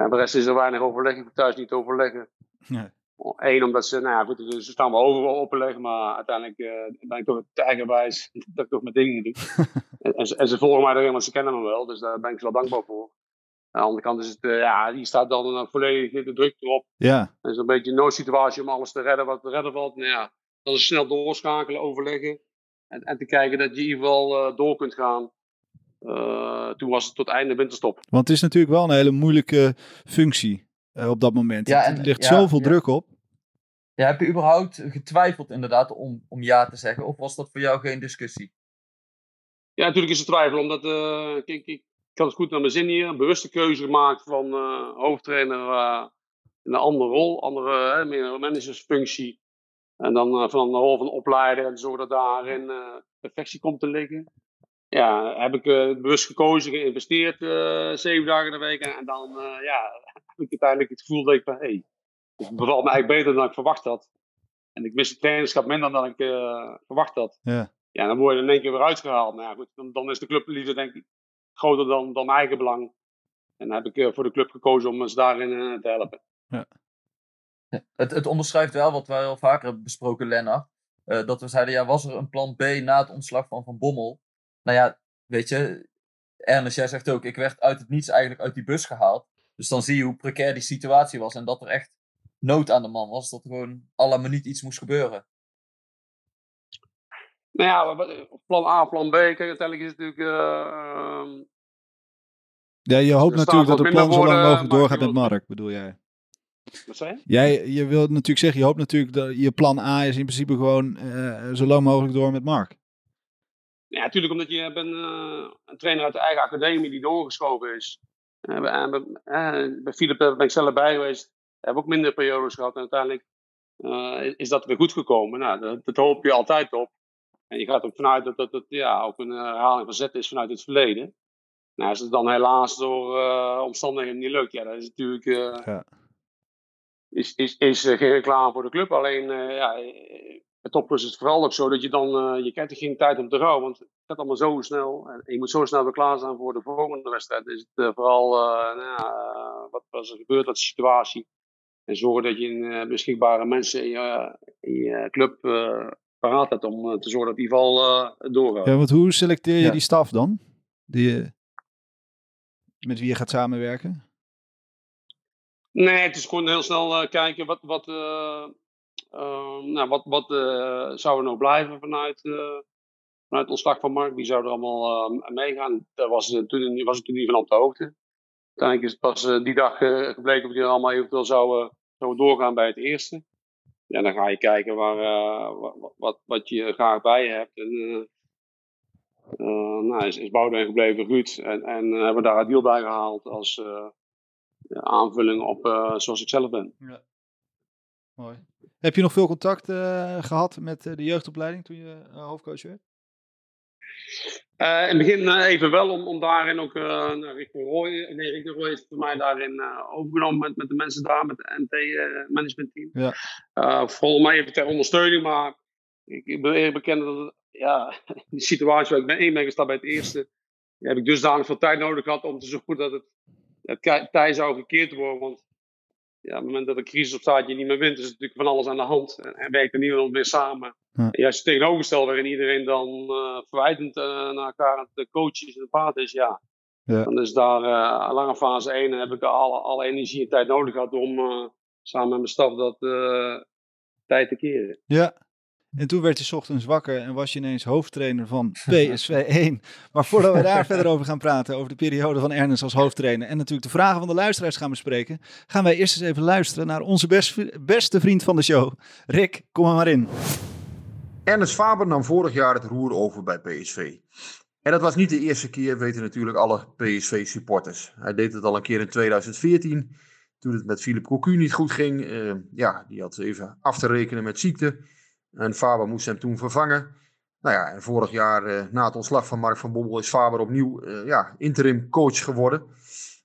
En voor de rest is er weinig overleg. Ik thuis niet overleggen. Nee. Eén, omdat ze, nou ja, goed, ze staan wel overal overleg, maar uiteindelijk uh, ben ik toch eigenwijs dat ik toch mijn dingen doe. en, en, ze, en, ze volgen mij erin, want ze kennen me wel, dus daar ben ik ze wel dankbaar voor. Aan de andere kant is het, uh, ja, die staat dan uh, volledig de druk erop. Ja. Het is een beetje een noodsituatie om alles te redden wat te redden valt. Nou ja, dan is snel doorschakelen, overleggen. En, en te kijken dat je in ieder geval uh, door kunt gaan. Uh, toen was het tot einde winterstop. Want het is natuurlijk wel een hele moeilijke functie uh, op dat moment. Ja, en, er ligt ja, zoveel ja. druk op. Ja, heb je überhaupt getwijfeld inderdaad om, om ja te zeggen? Of was dat voor jou geen discussie? Ja, natuurlijk is het twijfel. Omdat ik, ik, ik had het goed naar mijn zin hier. Een bewuste keuze gemaakt van hoofdtrainer in een andere rol. Andere, meer managersfunctie. En dan uh, van de rol van opleider en zorgen dat daarin uh, perfectie komt te liggen. Ja, heb ik uh, bewust gekozen, geïnvesteerd zeven dagen in de week. En, en dan ja, heb ik uiteindelijk het gevoel dat ik van, hé, hey, het bevalt me eigenlijk beter dan ik verwacht had. En ik mis het trainerschap minder dan ik verwacht had. Ja. ja, dan word je in één keer weer uitgehaald. Nou ja, goed, dan, dan is de clubliefde denk ik groter dan, dan mijn eigen belang. En dan heb ik voor de club gekozen om ons daarin te helpen. Ja. Het, het onderschrijft wel wat wij al vaker hebben besproken, Lennart. eh, dat we zeiden, ja, was er een plan B na het ontslag van Van Bommel? Nou ja, weet je, Ernest, jij zegt ook, ik werd uit het niets eigenlijk uit die bus gehaald. Dus dan zie je hoe precair die situatie was en dat er echt nood aan de man was. Dat er gewoon alle minuut iets moest gebeuren. Nou ja, plan A, plan B. Kijk, uiteindelijk is het natuurlijk. eh, ehm, Ja, je hoopt natuurlijk dat het plan zo lang mogelijk maar doorgaat met Mark, bedoel jij? wat zei je? Jij je wilt natuurlijk zeggen, je hoopt natuurlijk dat je plan A is in principe gewoon eh, zo lang mogelijk door met Mark. Ja, natuurlijk, omdat je bent eh, een trainer uit de eigen academie die doorgeschoven is. Eh, bij- bij- bij Philip ben ik zelf bij geweest. Hebben ook minder periodes gehad. En uiteindelijk is dat weer goed gekomen. Nou, dat, dat hoop je altijd op. En je gaat ook vanuit dat dat, dat ja, ook een herhaling van zet is vanuit het verleden. Nou, als het dan helaas door omstandigheden niet lukt, ja, dat is natuurlijk Ja. is, is, is geen reclame voor de club. Alleen, ja, het topplus is het vooral ook zo dat je dan, eh, je krijgt er geen tijd om te rouwen, want het gaat allemaal zo snel. En je moet zo snel weer klaarstaan voor de volgende wedstrijd. Dus het eh, vooral, eh, nou, ja, wat was er gebeurd, de situatie. En zorgen dat je een, beschikbare mensen in je, in je club paraat hebt om te zorgen dat die val doorgaat. Ja, want hoe selecteer je Ja. die staf dan? Die, met wie je gaat samenwerken? Nee, het is gewoon heel snel kijken wat, wat, nou, wat, wat eh, zou er nou blijven vanuit, eh vanuit het ontslag van Mark. Wie zou er allemaal eh, meegaan? Daar was, eh, toen, was ik toen niet van op de hoogte. Uiteindelijk is het pas die dag gebleken of die allemaal eventueel zouden, zouden doorgaan bij het eerste. Ja, dan ga je kijken waar, eh, wat, wat, je graag bij je hebt. En, nou, is, is Boudewijn gebleven, Ruud. En, en hebben we daar een deal bij gehaald als ja, aanvulling op zoals ik zelf ben. Mooi. Heb je nog veel contact eh, gehad met eh, de jeugdopleiding toen je eh, hoofdcoach werd? In het begin even wel, om, om daarin ook uh, naar richting Roy. Nee, richting Roy is voor mij daarin overgenomen met, met de mensen daar, met het NT-managementteam. Ja. Vooral mij even ter ondersteuning, maar ik, ik wil eerlijk bekennen dat het, ja, die situatie waar ik ben één ben gestart bij het eerste, heb ik dusdanig veel tijd nodig gehad om te zorgen dat het, het tij zou gekeerd worden. Want ja, op het moment dat een crisis opstaat je niet meer wint, is er natuurlijk van alles aan de hand. En, en werkt er niemand meer samen. Ja. Juist tegenovergesteld waarin iedereen dan uh, verwijtend uh, naar elkaar aan het coachen is en praat is, ja. ja. Dan is daar uh, lange fase 1 en heb ik alle, alle energie en tijd nodig gehad om samen met mijn staf dat tijd te keren. Ja. En toen werd je 's ochtends wakker en was je ineens hoofdtrainer van PSV 1. Maar voordat we daar verder over gaan praten, over de periode van Ernest als hoofdtrainer en natuurlijk de vragen van de luisteraars gaan bespreken, gaan wij eerst eens even luisteren naar onze best, beste vriend van de show. Rick, kom er maar in. Ernest Faber nam vorig jaar het roer over bij PSV. En dat was niet de eerste keer, weten natuurlijk alle PSV-supporters. Hij deed het al een keer in 2014, toen het met Philip Cocu niet goed ging. Uh, ja, die had even af te rekenen met ziekte. En Faber moest hem toen vervangen. Nou ja, en vorig jaar, uh, na het ontslag van Mark van Bommel, is Faber opnieuw uh, ja, interim coach geworden.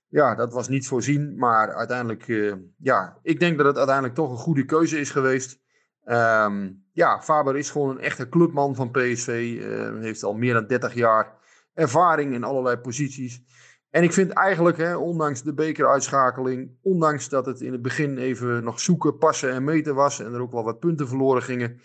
Ja, dat was niet voorzien, maar uiteindelijk, ja, ik denk dat het uiteindelijk toch een goede keuze is geweest. Um, ja, Faber is gewoon een echte clubman van PSV. Uh, heeft al meer dan 30 jaar ervaring in allerlei posities. En ik vind eigenlijk, hè, ondanks de bekeruitschakeling, ondanks dat het in het begin even nog zoeken, passen en meten was en er ook wel wat punten verloren gingen,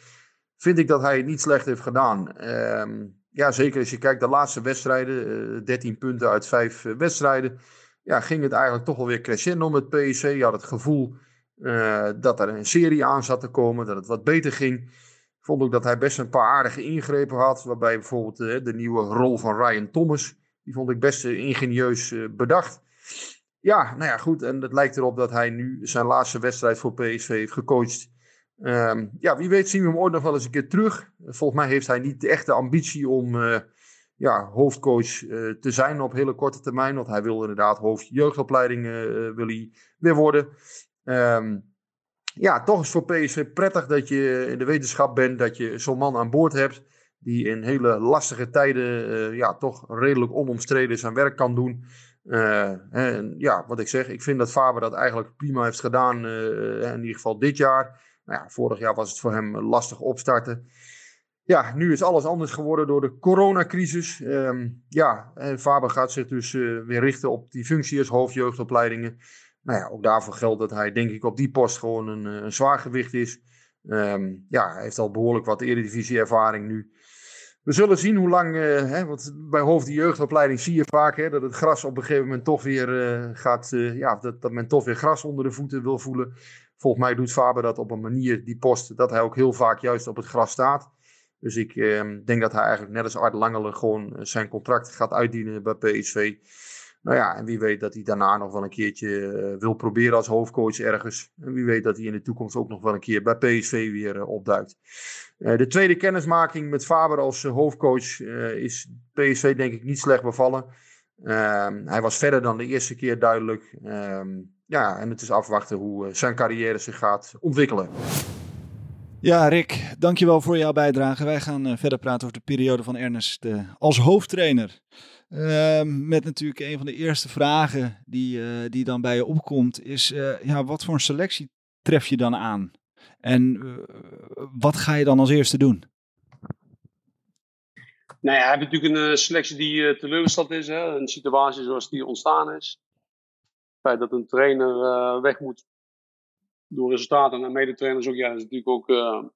vind ik dat hij het niet slecht heeft gedaan. Um, ja, zeker als je kijkt de laatste wedstrijden, uh, 13 punten uit 5 uh, wedstrijden, ja, ging het eigenlijk toch wel weer crescendo met PSV. Je had het gevoel uh, dat er een serie aan zat te komen, dat het wat beter ging. Vond ook dat hij best een paar aardige ingrepen had. Waarbij bijvoorbeeld de nieuwe rol van Ryan Thomas. Die vond ik best uh, ingenieus uh, bedacht. Ja, nou ja, goed. En het lijkt erop dat hij nu zijn laatste wedstrijd voor PSV heeft gecoacht. Um, ja, wie weet zien we hem ooit nog wel eens een keer terug. Volgens mij heeft hij niet de echte ambitie om uh, ja, hoofdcoach te zijn op hele korte termijn. Want hij wil inderdaad hoofd jeugdopleiding uh, weer worden. Um, ja, toch is voor PSV prettig dat je in de wetenschap bent dat je zo'n man aan boord hebt. Die in hele lastige tijden uh, ja, toch redelijk onomstreden zijn werk kan doen. Uh, en ja, wat ik zeg, ik vind dat Faber dat eigenlijk prima heeft gedaan. Uh, in ieder geval dit jaar. Nou ja, vorig jaar was het voor hem lastig opstarten. Ja, nu is alles anders geworden door de coronacrisis. Um, ja, en Faber gaat zich dus weer richten op die functie als hoofdjeugdopleidingen. Nou ja, ook daarvoor geldt dat hij denk ik op die post gewoon een, een zwaar gewicht is. Ehm, ja, hij heeft al behoorlijk wat eredivisie-ervaring nu. We zullen zien hoe lang, eh, hè, want bij hoofd jeugdopleiding zie je vaak hè, dat het gras op een gegeven moment toch weer eh, gaat, eh, ja, dat, dat men toch weer gras onder de voeten wil voelen. Volgens mij doet Faber dat op een manier, die post, dat hij ook heel vaak juist op het gras staat. Dus ik ehm, denk dat hij eigenlijk net als Art Langelen gewoon zijn contract gaat uitdienen bij PSV. Nou ja, en wie weet dat hij daarna nog wel een keertje wil proberen als hoofdcoach ergens. En wie weet dat hij in de toekomst ook nog wel een keer bij PSV weer opduikt. Uh, de tweede kennismaking met Faber als hoofdcoach is PSV denk ik niet slecht bevallen. Ehm, hij was verder dan de eerste keer duidelijk. Um, ja, en het is afwachten hoe zijn carrière zich gaat ontwikkelen. Ja, Rick, dankjewel voor jouw bijdrage. Wij gaan verder praten over de periode van Ernest als hoofdtrainer. Ehm, met natuurlijk een van de eerste vragen die, die dan bij je opkomt, is ja, wat voor een selectie tref je dan aan? En uh, wat ga je dan als eerste doen? Nou ja, heb je natuurlijk een selectie die teleurgesteld is. Hè? Een situatie zoals die ontstaan is. Het feit dat een trainer weg moet door resultaten en medetrainers ook. Ja, dat is natuurlijk ook,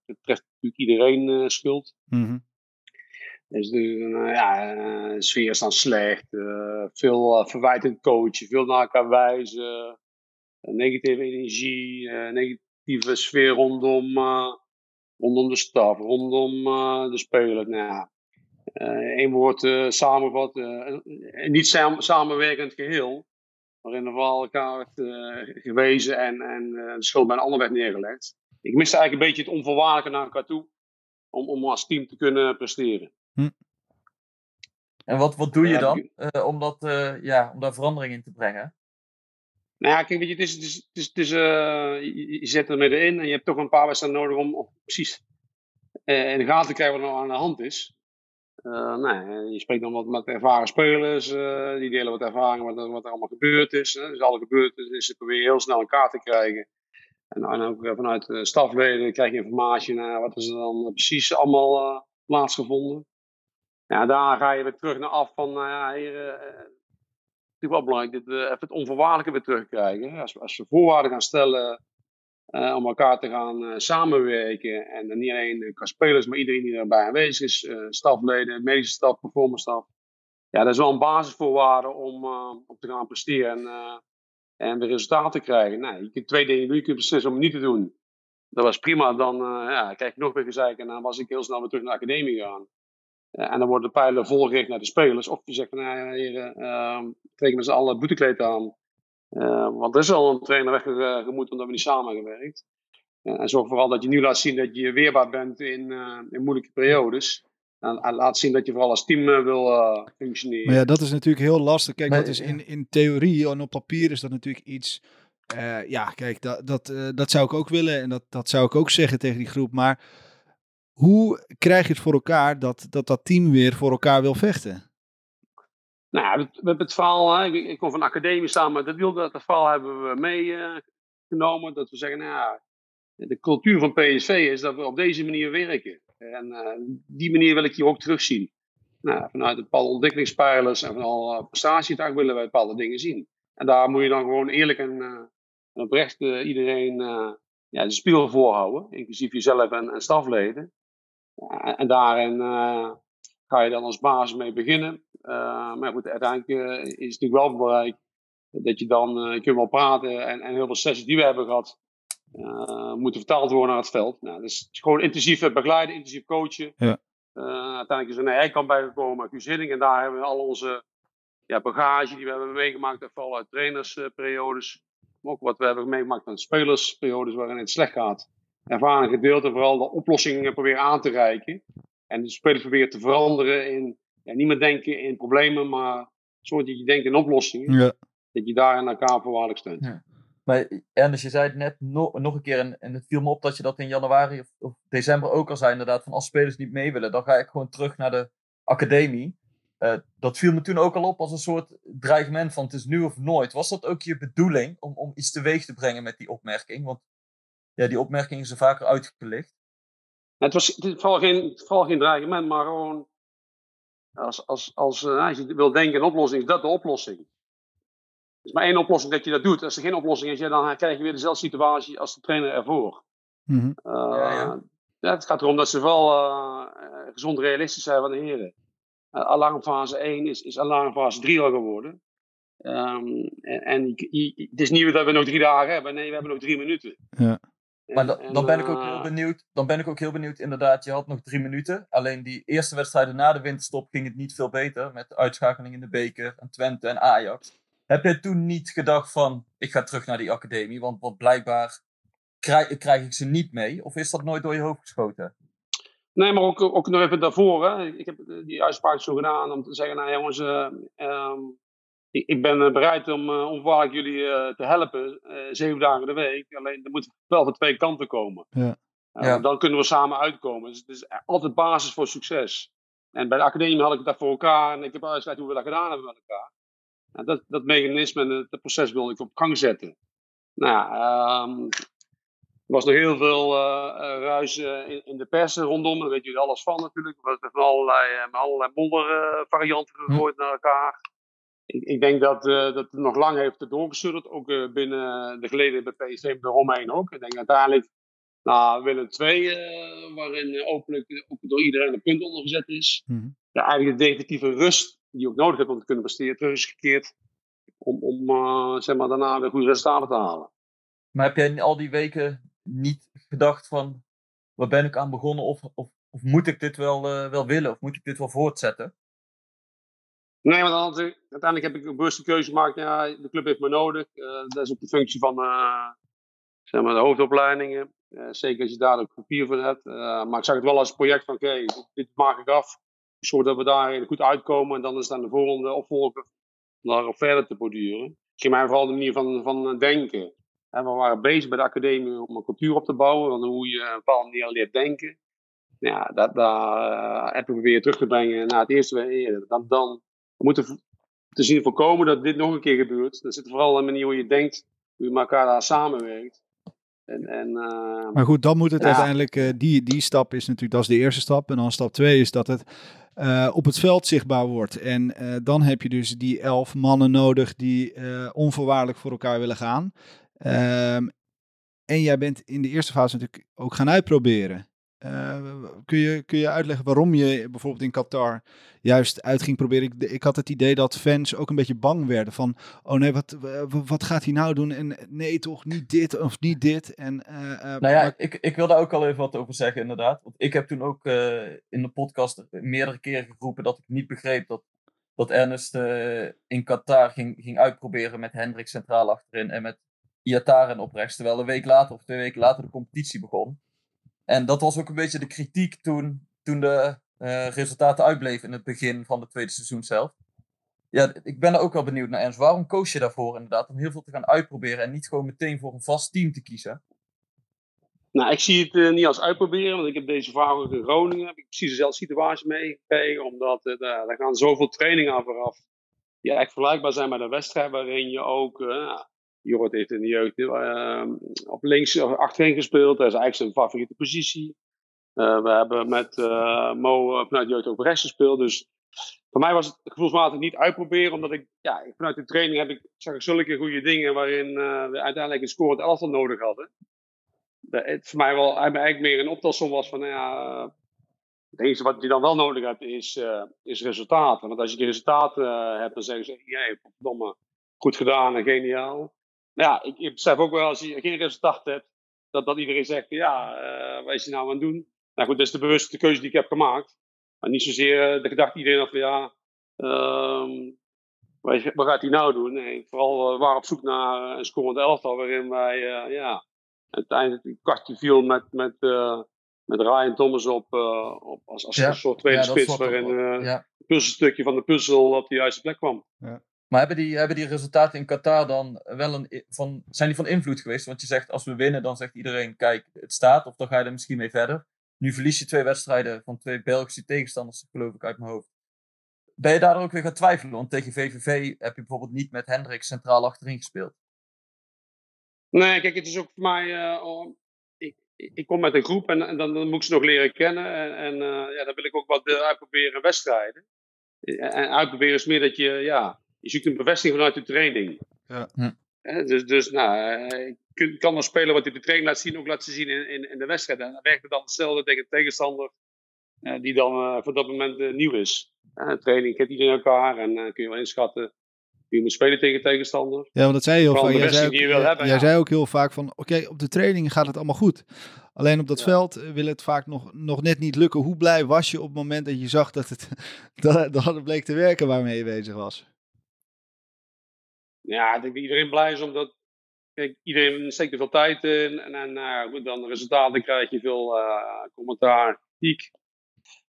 het treft natuurlijk iedereen schuld. Mm -hmm. Dus de ja, sfeer is dan slecht. veel verwijtend coachen, veel naar elkaar wijzen. negatieve energie, negatieve sfeer rondom, uh, rondom de staf, rondom uh, de speler. Nou ja, eh, woord samenvat, niet sam samenwerkend geheel, maar in ieder geval elkaar werd gewezen en, en de schuld bij een ander werd neergelegd. Ik miste eigenlijk een beetje het onvoorwaardelijke naar elkaar toe, om, om als team te kunnen presteren. Hm. En wat, wat doe je dan om, dat, ja, om daar verandering in te brengen? Nou ja, kijk, weet je, het is, het is, het is, het is uh, je, je, zet er middenin en je hebt toch een paar wedstrijden nodig om, om precies uh, in de gaten te krijgen wat er nou aan de hand is. Uh, nou, je spreekt dan wat met ervaren spelers, die delen wat ervaring wat, wat er allemaal gebeurd is. Hè. Dus alle gebeurtenissen probeer je heel snel in kaart te krijgen. En, en ook vanuit de stafleden krijg je informatie naar wat is er dan precies allemaal plaatsgevonden. Ja, daar ga je weer terug naar af van, nou ja, hier, wel belangrijk dat we even het onvoorwaardelijke weer terugkrijgen. Als, als we voorwaarden gaan stellen uh, om elkaar te gaan uh, samenwerken. En niet alleen qua spelers, maar iedereen die erbij aanwezig is. Uh, stafleden, medische staf, performance staf. Ja, dat is wel een basisvoorwaarde om, om te gaan presteren en, en de resultaten te krijgen. Nou, je kunt twee dingen doen. Je kunt beslissen om het niet te doen. Dat was prima. Dan ja, krijg ik nog weer gezeik en dan was ik heel snel weer terug naar de academie gegaan. Eh, en dan worden de pijlen volgericht naar de spelers. Of je zegt van, nou ja, hier, uh, trekken met z'n allen boetekleed aan. Uh, want er is al een trainer weggemoet omdat we niet samen hebben gewerkt. Uh, en zorg vooral dat je nu laat zien dat je weerbaar bent in, in moeilijke periodes. En, en, laat zien dat je vooral als team wil functioneren. Maar ja, dat is natuurlijk heel lastig. Kijk, dat is in, in theorie en op papier is dat natuurlijk iets... ja, kijk, dat, dat, dat zou ik ook willen en dat, dat zou ik ook zeggen tegen die groep. Maar hoe krijg je het voor elkaar dat dat, dat team weer voor elkaar wil vechten? Nou we, hebben het verhaal, hè, ik, ik, kom van de academie samen, dat, dat, dat verhaal hebben we meegenomen. Uh, dat we zeggen, nou de cultuur van PSV is dat we op deze manier werken. En uh, die manier wil ik hier ook terugzien. Nou, vanuit bepaalde ontwikkelingspijlers en van al uh, prestatiedag willen wij bepaalde dingen zien. En daar moet je dan gewoon eerlijk en, oprecht iedereen ja, de spiegel voorhouden, inclusief jezelf en, en stafleden. En daarin uh, ga je dan als basis mee beginnen. Uh, maar goed, uiteindelijk uh, is het natuurlijk wel belangrijk dat je dan, je kunt wel praten en, en heel veel sessies die we hebben gehad, moeten vertaald worden naar het veld. Nou, dus gewoon intensief begeleiden, intensief coachen. Ja. uiteindelijk is er een eikant bijgekomen, Q-zitting. En daar hebben we al onze ja, bagage die we hebben meegemaakt, vooral uit trainersperiodes. Maar ook wat we hebben meegemaakt met spelersperiodes waarin het slecht gaat ervaren gedeelte vooral de oplossingen proberen aan te reiken. En de spelers proberen te veranderen in, ja, niet meer denken in problemen, maar soort dat je denkt in oplossingen. Ja. Dat je daar aan elkaar voorwaardelijk steunt. Ja. Maar Ernest, je zei het net nog, nog een keer, en, en, het viel me op dat je dat in januari of, of, december ook al zei, inderdaad, van als spelers niet mee willen, dan ga ik gewoon terug naar de academie. Uh, dat viel me toen ook al op als een soort dreigement van het is nu of nooit. Was dat ook je bedoeling om, om iets teweeg te brengen met die opmerking? Want ja, die opmerkingen zijn vaker uitgelicht. Het was het vooral, geen, vooral geen dreigement, maar gewoon als, als, als, uh, als je wil denken in oplossing, is dat de oplossing. Er is maar één oplossing dat je dat doet. Als er geen oplossing is, ja, dan krijg je weer dezelfde situatie als de trainer ervoor. Eh, Ja, ja. ja, het gaat erom dat ze wel eh, eh, gezond realistisch zijn van de heren. Eh, alarmfase 1 is, is alarmfase 3 al geworden. Ehm, en en je- je- het is niet dat we nog drie dagen hebben. Nee, we hebben nog drie minuten. Ja. Maar En- da- en, dan ben ik ook eh, heel benieuwd. Dan ben ik ook heel benieuwd, inderdaad. Je had nog drie minuten. Alleen die eerste wedstrijden na de winterstop ging het niet veel beter. Met de uitschakeling in de beker en Twente en Ajax. Heb je toen niet gedacht van, ik ga terug naar die academie? Want, want blijkbaar krijg, krijg ik ze niet mee. Of is dat nooit door je hoofd geschoten? Nee, maar ook, ook nog even daarvoor. Hè. Ik heb eh, die uitspraak zo gedaan om te zeggen, nou jongens, eh, ehm, ik, ik ben eh, bereid om uh, onvoorwaardelijk jullie eh, te helpen, eh, zeven dagen de week. Alleen er moet wel van twee kanten komen. Ja. Eh, Ja. Dan kunnen we samen uitkomen. Dus het is altijd basis voor succes. En bij de academie had ik dat voor elkaar en ik heb uitgelegd hoe we dat gedaan hebben met elkaar. En dat, dat mechanisme en het, dat proces wilde ik op gang zetten. Nou, ja, ehm, er was nog heel veel ruis eh, in, in de pers rondom. Daar weet jullie alles van natuurlijk. Er was allerlei, met allerlei moddervarianten gegooid naar elkaar. Ik, ik denk dat, eh, dat het nog lang heeft doorgesudderd. Ook eh, binnen de geleden bij PSV eromheen ook. Ik denk uiteindelijk naar Willem II, eh, waarin openlijk ook door iedereen een punt onder gezet is. Mhm. Ja, eigenlijk de definitieve rust die je ook nodig hebt om te kunnen presteren, terug is gekeerd. Om, om zeg maar, daarna weer goede resultaten te halen. Maar heb jij in al die weken niet gedacht van, waar ben ik aan begonnen? Of, of, of moet ik dit wel, wel willen? Of moet ik dit wel voortzetten? Nee, want ik- uiteindelijk heb ik een bewuste keuze gemaakt. Ja, de club heeft me nodig. Eh, dat is ook de functie van eh, zeg maar de hoofdopleidingen. Eh, zeker als je daar ook papier voor hebt. Maar ik zag het wel als een project van: oké, dit, maak ik af. Zodat we daar goed uitkomen. En dan is het aan de volgende opvolger om daarop verder te borduren. Het ging mij vooral de manier van, van denken. En we waren bezig bij de academie om een cultuur op te bouwen. Van hoe je op een bepaalde manier leert denken. Ja, dat, daar hebben we weer terug te brengen naar het eerste. Dan, dan we moeten te zien voorkomen dat dit nog een keer gebeurt. Dan zit vooral een manier hoe je denkt, hoe je met elkaar daar samenwerkt. En, en, eh, Maar goed, dan moet het Ja. uiteindelijk, eh, die, die stap is natuurlijk, dat is de eerste stap. En dan stap twee is dat het eh, op het veld zichtbaar wordt. En dan heb je dus die elf mannen nodig die onvoorwaardelijk voor elkaar willen gaan. Ehm, en jij bent in de eerste fase natuurlijk ook gaan uitproberen. Eh, kun, je, kun je uitleggen waarom je bijvoorbeeld in Qatar juist uit ging proberen? Ik, ik had het idee dat fans ook een beetje bang werden van... oh nee, wat, wat gaat hij nou doen? En nee, toch niet dit of niet dit. En, eh, eh, Nou ja, maar- ik, ik wil daar ook al even wat over zeggen, inderdaad. Want ik heb toen ook eh, in de podcast meerdere keren geroepen dat ik niet begreep dat, dat Ernest eh, in Qatar ging, ging uitproberen met Hendrik centraal achterin en met Iataren op rechts. Terwijl een week later of twee weken later de competitie begon. En dat was ook een beetje de kritiek toen, toen de eh, resultaten uitbleven in het begin van het tweede seizoen zelf. Ja, ik ben er ook wel benieuwd naar, Ernst. Waarom koos je daarvoor inderdaad? Om heel veel te gaan uitproberen en niet gewoon meteen voor een vast team te kiezen? nou, ik zie het eh, niet als uitproberen, want ik heb deze vraag ook in Groningen. Heb ik precies dezelfde situatie meegekregen, omdat uh, daar, gaan zoveel trainingen aan vooraf. Die eigenlijk vergelijkbaar zijn met een wedstrijd waarin je ook. Jorrit heeft in de jeugd uh, op links achterin gespeeld. Dat is eigenlijk zijn favoriete positie. Uh, we hebben met uh, Mo vanuit de jeugd ook rechts gespeeld. Dus voor mij was het gevoelsmatig niet uitproberen. Omdat ik, ja, vanuit de training heb ik, zag ik zulke goede dingen waarin we uiteindelijk een scorend elftal nodig hadden. Dat het voor mij wel eigenlijk meer een optelsom was van, nou ja, het enige wat je dan wel nodig hebt is, is resultaten. Want als je die resultaten hebt, dan zeggen ze, jij, verdomme, goed gedaan en geniaal. Ja, ik, ik besef ook wel als je geen resultaat hebt, dat, dat iedereen zegt, ja, uh, wat is je nou aan het doen? Nou goed, dat is de bewuste keuze die ik heb gemaakt. Maar niet zozeer de gedachte iedereen had van, ja, um, wat, wat, gaat hij nou doen? Nee, vooral uh, waren op zoek naar een scorend elftal waarin wij, uh, ja, uiteindelijk een kwartje viel met, met, uh, met Ryan Thomas op, op als, als ja. een soort tweede ja, spits, waarin ja. het puzzelstukje van de puzzel op de juiste plek kwam. Ja. Maar hebben die, hebben die resultaten in Qatar dan wel een, van, zijn die van invloed geweest? Want je zegt, als we winnen, dan zegt iedereen, kijk, het staat, of dan ga je er misschien mee verder. Nu verlies je twee wedstrijden van twee Belgische tegenstanders, geloof ik, uit mijn hoofd. Ben je daar ook weer gaan twijfelen? Want tegen VVV heb je bijvoorbeeld niet met Hendrik centraal achterin gespeeld. Nee, kijk, het is ook voor mij. Uh, ik, ik kom met een groep en, dan, dan, moet ik ze nog leren kennen. En, en uh, ja, dan wil ik ook wat uitproberen in wedstrijden. En uitproberen is meer dat je, ja, je zoekt een bevestiging vanuit de training. Ja. Hm. Hè, dus dus nou, eh, je kan dan spelen wat hij de training laat zien, ook laten zien in, in, in de wedstrijd. En dan werkt het dan hetzelfde tegen de tegenstander, eh, die dan eh, voor dat moment nieuw is. Eh, de training kent iedereen elkaar en eh, kun je wel inschatten wie moet spelen tegen de tegenstander. Ja, want dat zei je heel vaak. Jij, zei ook, die je wil jij- hebben, jij ja. zei ook heel vaak van, oké, op de training gaat het allemaal goed. Alleen op dat Ja. veld wil het vaak nog, nog net niet lukken. Hoe blij was je op het moment dat je zag dat het, dat, dat het bleek te werken waarmee je bezig was? Ja, ik denk dat iedereen blij is omdat kijk, iedereen steekt er veel tijd in. En, en eh, goed, dan resultaten krijg je veel eh, commentaar, kritiek.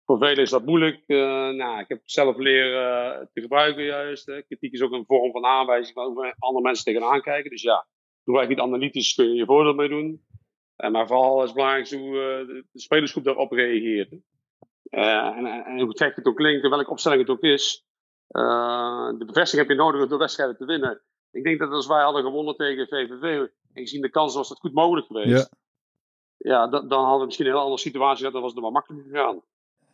Voor velen is dat moeilijk. Eh, nou, ik heb zelf leren te gebruiken juist. Hè. Kritiek is ook een vorm van aanwijzing hoe andere mensen tegenaan kijken. Dus ja, doe eigenlijk niet analytisch, kun je je voordeel mee doen. Maar vooral is het belangrijk hoe de, spelersgroep daarop reageert. En, en, hoe gek het ook klinkt welke opstelling het ook is. Eh, de bevestiging heb je nodig door wedstrijden te winnen. Ik denk dat als wij hadden gewonnen tegen VVV, en gezien de kans was dat goed mogelijk geweest. Ja, da- dan hadden we misschien een heel andere situatie gehad, dan was het nog maar makkelijker gegaan.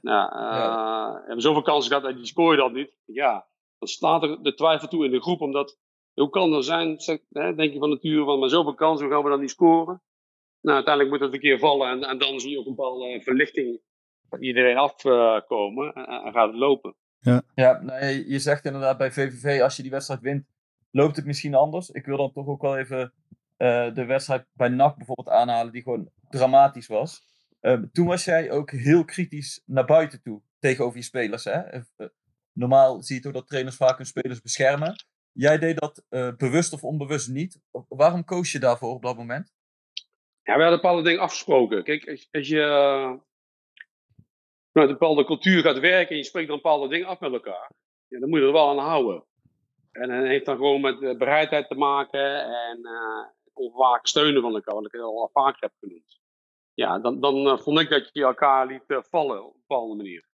Nou, eh, we hebben zoveel kansen gehad en die scoor je dan niet. Ja, dan slaat er de twijfel toe in de groep, omdat hoe kan er zijn, zeg, hè, denk je van nature van, maar zoveel kansen, hoe gaan we dan niet scoren? Nou, uiteindelijk moet het een keer vallen en, en dan zie je ook een bepaalde verlichting van iedereen afkomen en, en gaat het lopen. Ja, nou, je, je zegt inderdaad bij VVV, als je die wedstrijd wint, loopt het misschien anders. Ik wil dan toch ook wel even eh, de wedstrijd bij NAC bijvoorbeeld aanhalen, die gewoon dramatisch was. Ehm, toen was jij ook heel kritisch naar buiten toe tegenover je spelers. Hè? Eh, normaal zie je toch dat trainers vaak hun spelers beschermen. Jij deed dat eh, bewust of onbewust niet. Waarom koos je daarvoor op dat moment? Ja, we hadden bepaalde dingen afgesproken. Kijk, als, je vanuit een bepaalde cultuur gaat werken en je spreekt dan bepaalde dingen af met elkaar, ja, dan moet je er wel aan houden. En dat heeft dan gewoon met eh, bereidheid te maken en eh onwaken steunen van elkaar, wat ik al vaker heb genoemd. Ja, dan, dan eh, vond ik dat je elkaar liet eh, vallen op een bepaalde manier.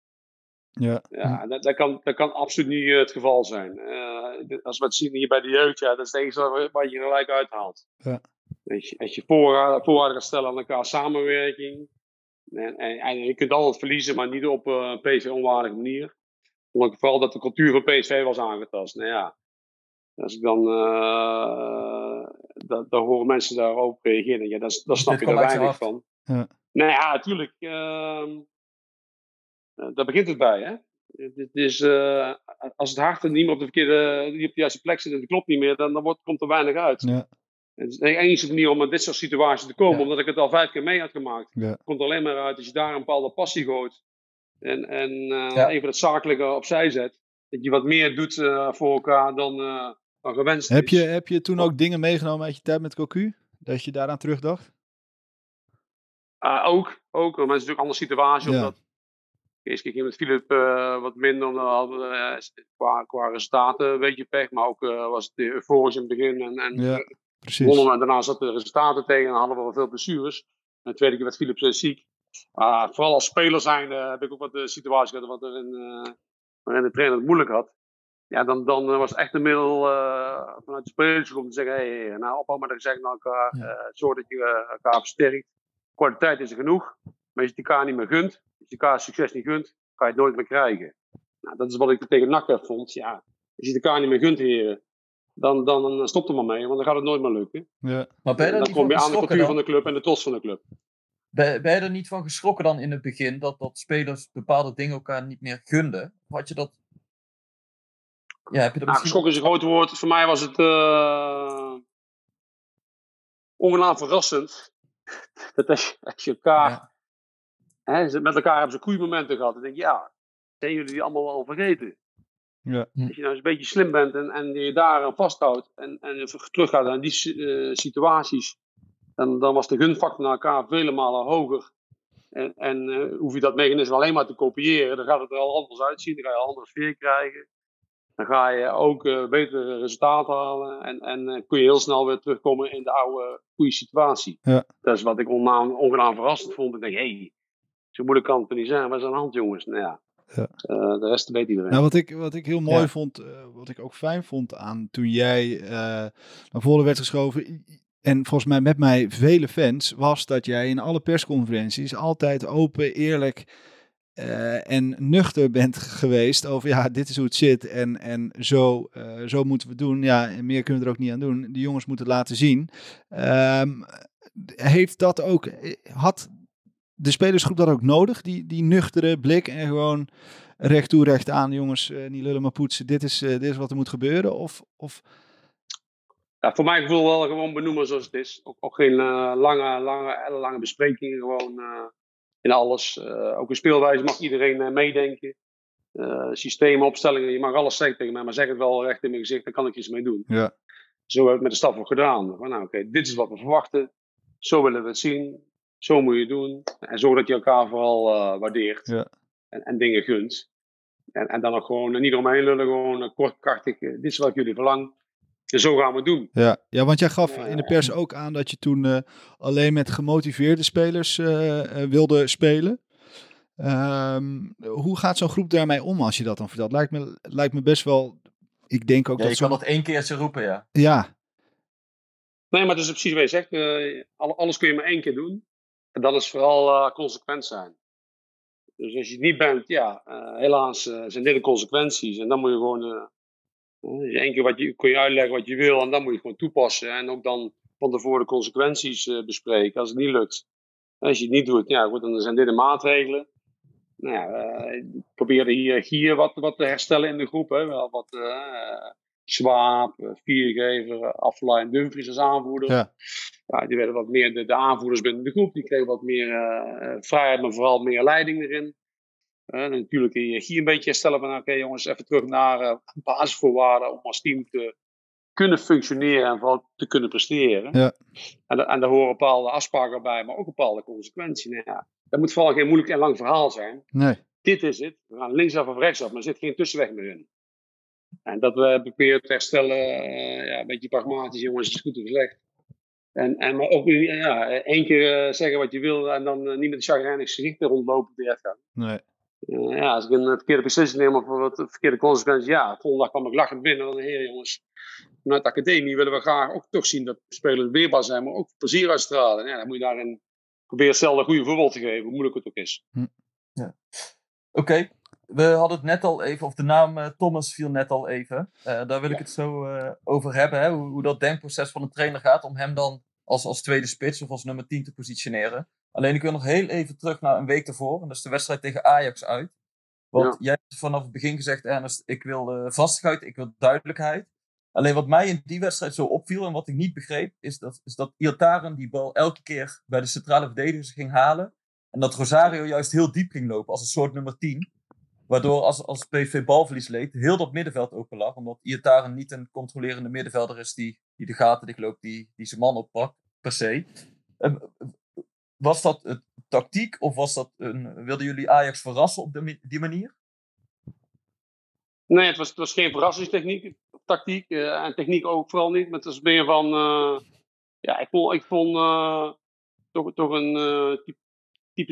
Ja. Ja, dat, dat, kan, dat kan absoluut niet eh, het geval zijn. Eh, als we het zien hier bij de jeugd, ja, dat is het enige wat je gelijk uithaalt. Ja. Als je, als je voor- voorwaarden gaat stellen aan elkaar, samenwerking. En, en, en je kunt altijd verliezen, maar niet op eh, een PSV-onwaardige manier. Ik vooral dat de cultuur van PSV was aangetast. Nou ja, als ik dan, eh dat, dan horen mensen daarop reageren. Ja, daar, daar snap ik kwam er je weinig van. Ja. Nou ja, natuurlijk. ehm, eh, daar begint het bij, hè. Het is, eh, als het hart er niet meer op de, verkeerde, niet op de juiste plek zit en het klopt niet meer, dan, dan wordt, komt er weinig uit. Ja. Het is de enige manier om met dit soort situaties te komen, Ja. omdat ik het al vijf keer mee had gemaakt. Ja. Het komt alleen maar uit als je daar een bepaalde passie gooit. En, en eh, Ja. even het zakelijke opzij zet. Dat je wat meer doet eh, voor elkaar dan, dan gewenst Heb is. je, heb je toen ook dingen meegenomen uit je tijd met Cocu? Dat je daaraan terugdacht? Ah, ook, ook, maar het is natuurlijk een andere situatie. Ja. Omdat Eerst keer ging met Philip wat minder, eh, qua, qua resultaten een beetje pech. Maar ook was het euforisch in het begin. En, en Ja, precies. wonnen we daarna zaten de resultaten tegen en hadden we wel veel blessures. En de tweede keer werd Philip eh, ziek. Vooral als speler zijn heb ik ook wat de situatie gehad wat er in, eh, waarin de trainer het moeilijk had. Ja, dan, dan eh, was het echt een middel eh, vanuit de spelers om te zeggen, hey, hey, nou ophouden met gezegd naar elkaar, eh, zorg dat je eh, elkaar versterkt. Kwaliteit is er genoeg, maar als je elkaar niet meer gunt, als je elkaar succes niet gunt, ga je het nooit meer krijgen. Nou, dat is wat ik tegen NAC heb vond. Ja, als je elkaar niet meer gunt, heren, dan, dan, dan stop er maar mee, want dan gaat het nooit meer lukken. Ja. Maar ben je dan niet kom van je aan de geschrokken cultuur dan? van de club en de trots van de club. Ben, ben je er niet van geschrokken dan in het begin dat, dat spelers bepaalde dingen elkaar niet meer gunden? Had je dat. Ja, heb je dat Nou, misschien. geschrokken is een groot woord. Voor mij was het uh, ongenaam verrassend. Dat als je, als je elkaar. Ja. Hè, ze- met elkaar hebben ze goede momenten gehad. Dan denk je, ja, zijn jullie die allemaal wel vergeten? Ja. Als je nou eens een beetje slim bent en, en je daar aan vasthoudt. En, en teruggaat naar die eh, situaties. Dan, dan was de gunfactor naar elkaar vele malen hoger. En, en eh, hoef je dat mechanisme alleen maar te kopiëren. Dan gaat het er al anders uitzien. Dan ga je een andere sfeer krijgen. Dan ga je ook eh, betere resultaten halen. En, en eh, kun je heel snel weer terugkomen in de oude goede situatie. Ja. Dat is wat ik ongenaam, ongenaam verrassend vond. Ik denk, hé, hey, zo moeilijk kan het niet zijn. Aan de hand, jongens? Nou ja, Ja. eh, de rest weet iedereen. Nou, wat ik, wat ik heel mooi Ja. vond, eh, wat ik ook fijn vond aan toen jij eh, naar voren werd geschoven, en volgens mij met mij vele fans, was dat jij in alle persconferenties altijd open, eerlijk en nuchter bent geweest over ja, dit is hoe het zit en, en zo, zo moeten we doen. Ja, en meer kunnen we er ook niet aan doen. De jongens moeten het laten zien. Ehm, heeft dat ook, had de spelersgroep dat ook nodig, die, die nuchtere blik en gewoon recht toe, recht aan, jongens, uh, niet lullen maar poetsen, dit is, dit is wat er moet gebeuren? Of, of... Ja, voor mij gevoel wel gewoon benoemen zoals het is. Ook, ook geen lange, lange, lange besprekingen, gewoon in alles. Ook in speelwijze mag iedereen meedenken. Uh, systemen, opstellingen, je mag alles zeggen tegen mij, maar zeg het wel recht in mijn gezicht, daar kan ik iets mee doen. Ja. Zo hebben we het met de staf ook gedaan. Van, nou, oké, dit is wat we verwachten. Zo willen we het zien. Zo moet je doen. En zorg dat je elkaar vooral waardeert. Ja. En, en, dingen gunt. En, en dan ook gewoon niet omheen lullen, gewoon kort, krachtig. dit is wat jullie verlangen. En zo gaan we het doen. Ja, ja want jij gaf in de pers ook aan dat je toen uh, alleen met gemotiveerde spelers uh, uh, wilde spelen. Um, hoe gaat zo'n groep daarmee om als je dat dan vertelt? Lijkt me, lijkt me best wel. Ik denk ook ja, dat. Je kan dat één keertje roepen, ja. Ja. Nee, maar dat is precies wat je zegt. alles kun je maar één keer doen. En dat is vooral consequent zijn. Dus als je het niet bent, ja, helaas zijn dit de consequenties. En dan moet je gewoon één keer wat je, kun je uitleggen wat je wil en dan moet je gewoon toepassen. En ook dan van tevoren de consequenties bespreken als het niet lukt. Als je het niet doet, ja goed, dan zijn dit de maatregelen. Nou ja, uh, probeer hiërarchie wat, wat te herstellen in de groep. Hè. Wel wat Swaap, Viergever, Afla en Dumfries als aanvoerder. Ja. ja. die werden wat meer de, de aanvoerders binnen de groep. Die kregen wat meer vrijheid, maar vooral meer leiding erin. Uh, natuurlijk de hiërarchie een beetje herstellen van oké jongens, even terug naar uh, basisvoorwaarden om als team te kunnen functioneren en vooral te kunnen presteren. Ja. En, en daar horen bepaalde afspraken bij, maar ook bepaalde consequenties. Nou ja, dat moet vooral geen moeilijk en lang verhaal zijn. Nee. Dit is het. We gaan linksaf of rechtsaf, maar er zit geen tussenweg meer in. En dat we proberen te herstellen, uh, ja, een beetje pragmatisch, jongens, is goed of slecht. En, en maar ook ja, één keer zeggen wat je wil en dan niet met een chagrijnig gezicht rondlopen de gaan. Nee. Uh, ja, als ik een verkeerde beslissing neem of wat verkeerde consequenties, ja, volgende dag kwam ik lachend binnen. Dan, heer jongens, vanuit de academie willen we graag ook toch zien dat spelers weerbaar zijn, maar ook plezier uitstralen. Ja, dan moet je daarin proberen zelf een goede voorbeeld te geven, hoe moeilijk het ook is. Hm. Ja. Oké, okay. We hadden het net al even, of de naam uh, Thomas viel net al even. Uh, daar wil ik het zo over hebben, hè? Hoe, hoe dat denkproces van een trainer gaat, om hem dan als, als tweede spits of als nummer 10 te positioneren. Alleen ik wil nog heel even terug naar een week ervoor. En dat is de wedstrijd tegen Ajax uit. Want ja. jij hebt vanaf het begin gezegd, Ernest, ik wil vastigheid, ik wil duidelijkheid. Alleen wat mij in die wedstrijd zo opviel en wat ik niet begreep, is dat, is dat Iataren die bal elke keer bij de centrale verdedigers ging halen. En dat Rosario juist heel diep ging lopen als een soort nummer 10. Waardoor als, als PV balverlies leed, heel dat middenveld open lag. Omdat Iataren niet een controlerende middenvelder is die, die de gaten dichtloopt, die, die zijn man oppakt, per se. Um, was dat een tactiek of was dat een, wilden jullie Ajax verrassen op de, die manier? Nee, het was, het was geen verrassingstechniek, tactiek. Uh, en techniek ook vooral niet. Maar het was meer van. Uh, ja, ik vond, ik vond uh, toch, toch een typisch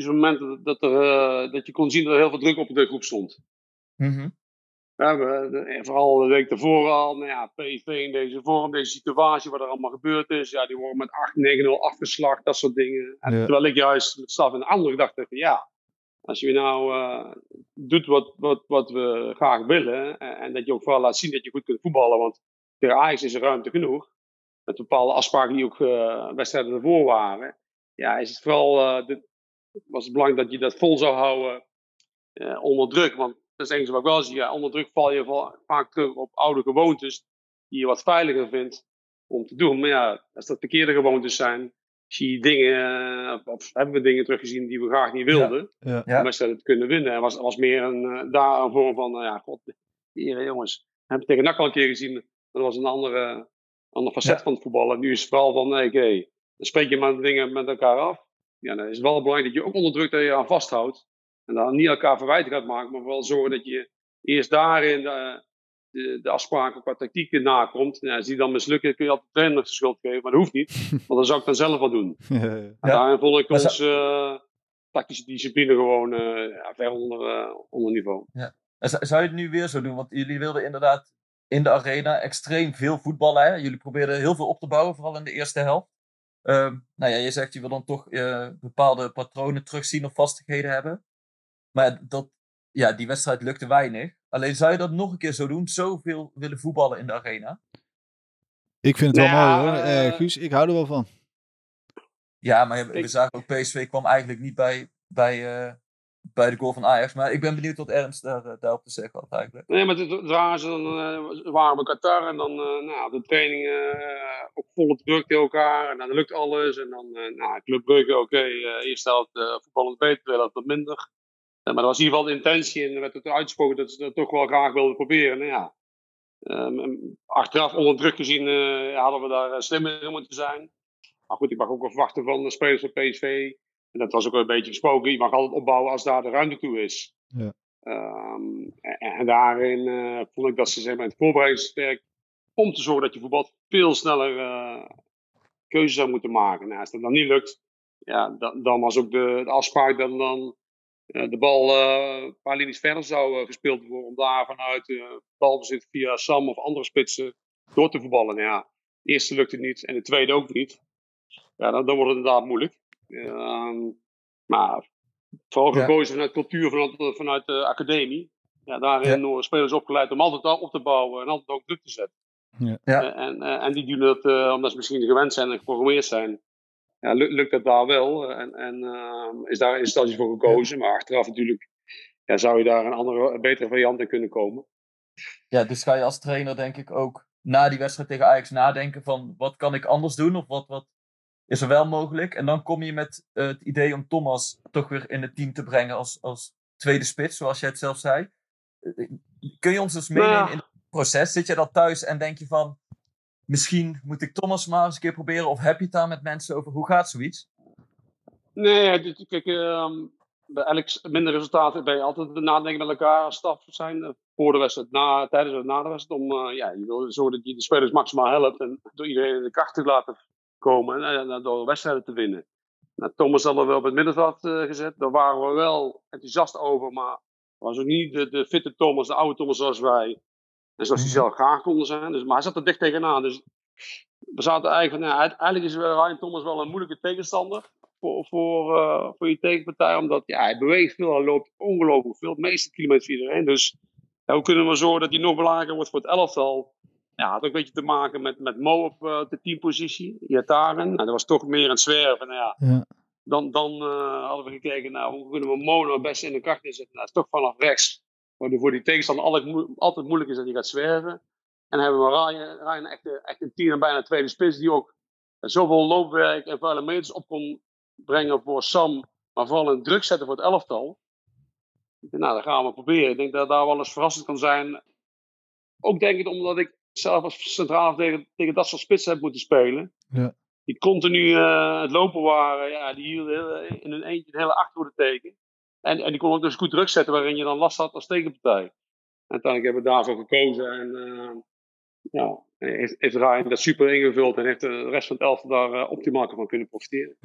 moment dat, dat, er, dat je kon zien dat er heel veel druk op de groep stond. Mm -hmm. Ja, we, vooral de week daarvoor al, nou ja, PSV in deze vorm, deze situatie, wat er allemaal gebeurd is. Ja, die worden met 8-9-0 afgeslacht, dat soort dingen. En Ja. Terwijl ik juist met staf in de andere van ja, als je nou eh, doet wat, wat, wat we graag willen, en, en dat je ook vooral laat zien dat je goed kunt voetballen, want tegen Ajax is er ruimte genoeg. Met bepaalde afspraken die ook eh, wedstrijden ervoor waren. Ja, is het vooral, eh, dit, was het belangrijk dat je dat vol zou houden eh, onder druk. Want dat is het wat ik wel zie. Ja, onder druk val je va- vaak terug op oude gewoontes die je wat veiliger vindt om te doen. Maar ja, als dat verkeerde gewoontes zijn, zie je dingen, eh, of, of hebben we dingen teruggezien die we graag niet wilden. Ja. Ja. Om te kunnen winnen. En was, was meer een, eh, daar een vorm van, nou ja, god, hier jongens. Heb je tegen NAC al een keer gezien. Dat was een andere, ander facet Ja. van het voetballen. Nu is het vooral van, nee, dan spreek je maar dingen met elkaar af. Ja, dan is het wel belangrijk dat je ook onder druk dat je aan vasthoudt. En dan niet elkaar verwijten gaat maken, maar vooral zorgen dat je eerst daarin de, de, de afspraken qua tactieken nakomt. Ja, als die dan mislukken, kun je altijd de trainer de schuld geven, maar dat hoeft niet. Want dan zou ik dan zelf wel doen. En daarin vond ik onze eh, tactische discipline gewoon eh, ja, ver onder, eh, onder niveau. En zou zou je het nu weer zo doen? Want jullie wilden inderdaad in de arena extreem veel voetballen. Hè? Jullie probeerden heel veel op te bouwen, vooral in de eerste helft. Ehm, nou ja, je zegt je wil dan toch eh, bepaalde patronen terugzien of vastigheden hebben. Maar dat, ja, die wedstrijd lukte weinig. Alleen zou je dat nog een keer zo doen? Zoveel willen voetballen in de arena? Ik vind het wel mooi hoor, eh, Eh, Guus. Ik hou er wel van. Ja, maar we Ik- zagen ook PSV kwam eigenlijk niet bij, bij, eh, bij de goal van Ajax. Maar ik ben benieuwd wat Ernst daar, eh, daarop te zeggen had eigenlijk. Nee, maar het waren ze dan, eh, waren we Qatar en dan eh, nou, de training op volle druk tegen elkaar. En dan lukt alles. En dan, nou, Club Brugge, oké, eh eerst helft uh, voetballend beter, tweede helft wat minder. Maar dat was in ieder geval de intentie en er werd het uitgesproken dat ze dat toch wel graag wilden proberen. Nou ja, ehm, achteraf onder druk gezien hadden we daar slimmer in moeten zijn. Maar goed, ik mag ook wel verwachten van de spelers van PSV. En dat was ook een beetje gesproken. Je mag altijd opbouwen als daar de ruimte toe is. Ja. Ehm, en, en daarin eh, vond ik dat ze zeg maar, in het voorbereidingswerk om te zorgen dat je voetbal veel sneller eh keuzes zou moeten maken. Nou, als dat dan niet lukt, ja, dan, dan was ook de, de afspraak dat dan eh, de bal een paar linies verder zou gespeeld worden. Om daar vanuit uh, balbezit via Sam of andere spitsen door te voetballen. Nou ja, de eerste lukte niet en de tweede ook niet. Ja, dan, dan wordt het inderdaad moeilijk. Ehm, maar vooral Ja. gekozen vanuit cultuur, vanuit, vanuit de academie. Ja, daarin worden spelers opgeleid om altijd op te bouwen en altijd ook druk te zetten. Ja. Ja. Eh, en, eh, en die doen dat eh, omdat ze misschien gewend zijn en geprogrammeerd zijn. Ja, lu- lukt dat daar wel eh, en, en ehm, is daar in instantie voor gekozen. Maar achteraf natuurlijk ja, zou je daar een andere, betere variant in kunnen komen. Ja, dus ga je als trainer denk ik ook na die wedstrijd tegen Ajax nadenken van wat kan ik anders doen of wat, wat is er wel mogelijk. En dan kom je met eh, het idee om Thomas toch weer in het team te brengen als, als tweede spits, zoals jij het zelf zei. Eh, Kun je ons dus ja. meenemen in het proces? Zit je dat thuis en denk je van misschien moet ik Thomas maar eens een keer proberen of heb je het daar met mensen over? Hoe gaat zoiets? Nee, kijk, ehm, bij elk minder resultaat ben je altijd nadenken met elkaar als staf zijn. eh, voor de wedstrijd, na, tijdens en na de wedstrijd. Om, eh, ja, je wil zorgen dat je de spelers maximaal helpt. En door iedereen in de kracht te laten komen. En, en door wedstrijden te winnen. Nou, Thomas hadden we op het middenveld eh, gezet. Daar waren we wel enthousiast over. Maar was ook niet de, de fitte Thomas, de oude Thomas zoals wij. En zoals hij zelf graag konden zijn. Dus, maar hij zat er dicht tegenaan. Dus we zaten eigenlijk van, ja, eigenlijk is Ryan Thomas wel een moeilijke tegenstander voor, voor, eh, voor je tegenpartij. Omdat ja, hij beweegt veel, hij loopt ongelooflijk veel. De meeste kilometers iedereen. Dus ja, hoe kunnen we zorgen dat hij nog belangrijker wordt voor het elftal? Ja, had ook een beetje te maken met, met Mo op eh, de teampositie. Iataren. Nou, dat was toch meer een zwerven. Nou ja, Ja. dan, dan eh, hadden we gekeken naar hoe kunnen we Mo nou het beste in de kracht inzetten. Nou, dat is toch vanaf rechts. Waardoor voor die tegenstander altijd, moe- altijd moeilijk is dat hij gaat zwerven. En dan hebben we Ryan, Ryan echt, echt een tien en bijna tweede spits. Die ook zoveel loopwerk en vuile meters op kon brengen voor Sam. Maar vooral een druk zetten voor het elftal. Nou, dat gaan we proberen. Ik denk dat daar wel eens verrassend kan zijn. Ook denk ik omdat ik zelf als centraal tegen, tegen dat soort spitsen heb moeten spelen. Ja. Die continu eh, het lopen waren. Ja, die hielden heel- in hun eentje een hele achterhoede tegen. En, en die kon ook dus goed druk zetten waarin je dan last had als tegenpartij. En uiteindelijk hebben we daarvoor gekozen. En eh, ja, heeft, heeft Ryan dat super ingevuld. En heeft de rest van het elftal daar eh, optimaal van kunnen profiteren.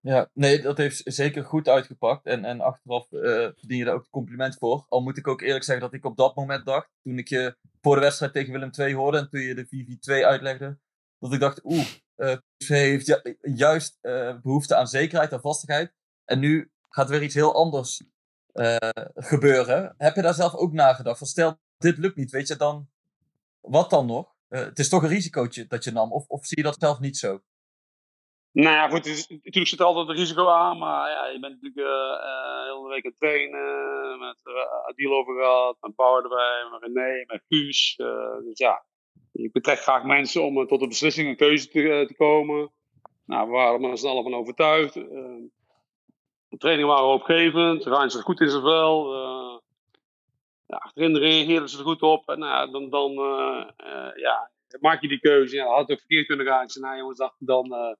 Ja, nee, dat heeft zeker goed uitgepakt. En, en achteraf eh, verdien je daar ook het compliment voor. Al moet ik ook eerlijk zeggen dat ik op dat moment dacht, toen ik je voor de wedstrijd tegen Willem II hoorde en toen je de 4-4-2 uitlegde, dat ik dacht, oeh, eh PSV heeft ju- juist eh, behoefte aan zekerheid en vastigheid. En nu gaat weer iets heel anders eh, gebeuren. Heb je daar zelf ook nagedacht? Van stel, dit lukt niet, weet je dan, wat dan nog? Eh, het is toch een risicootje dat je nam, of, of zie je dat zelf niet zo? Nou ja, goed, natuurlijk zit er altijd een risico aan, maar ja, je bent natuurlijk eh, heel de week aan het trainen, met uh, Adil over gehad, met Bauer erbij, met René, met Guus. dus ja, je betrekt graag mensen om tot een beslissing, een keuze te, komen. Nou, we waren er allen van overtuigd. De trainingen waren opgevend, Rijn zat goed in zijn vel. Ja, achterin reageerden ze er goed op. En nou, dan, dan eh, eh, ja, maak je die keuze. Ja, had het ook verkeerd kunnen gaan. Ik zei, nou jongens, dacht, dan,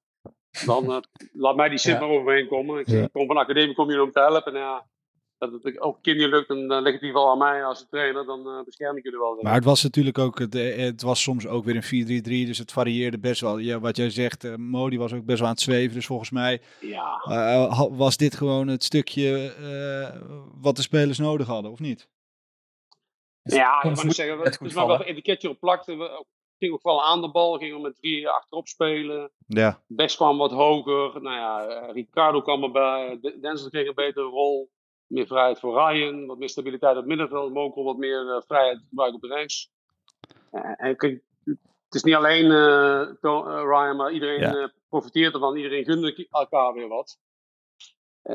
dan laat mij die Ja. maar overheen komen. Ik, ik kom van de academie, kom hier om te helpen. En ja, dat het ook niet lukt, dan, dan ligt het in ieder geval aan mij als trainer. Dan bescherm ik jullie wel. Maar het was natuurlijk ook, het, het was soms ook weer een 4-3-3, dus het varieerde best wel. Ja, wat jij zegt, Modi was ook best wel aan het zweven, dus volgens mij ja, was dit gewoon het stukje wat de spelers nodig hadden, of niet? Ja ik moet zeggen, het is maar wel een etiketje op plakte. We gingen ook wel aan de bal, gingen we met drie achterop spelen. Ja, Best kwam wat hoger. Nou ja, eh, Ricardo kwam erbij. De- Denzel kreeg een betere rol. meer vrijheid voor Ryan, wat meer stabiliteit op het middenveld, Mokel wat meer eh, vrijheid gebruiken op de rechts. En, en kijk, het is niet alleen eh, eh, Ryan, maar iedereen Ja. eh, profiteert ervan. Iedereen gunt elkaar weer wat.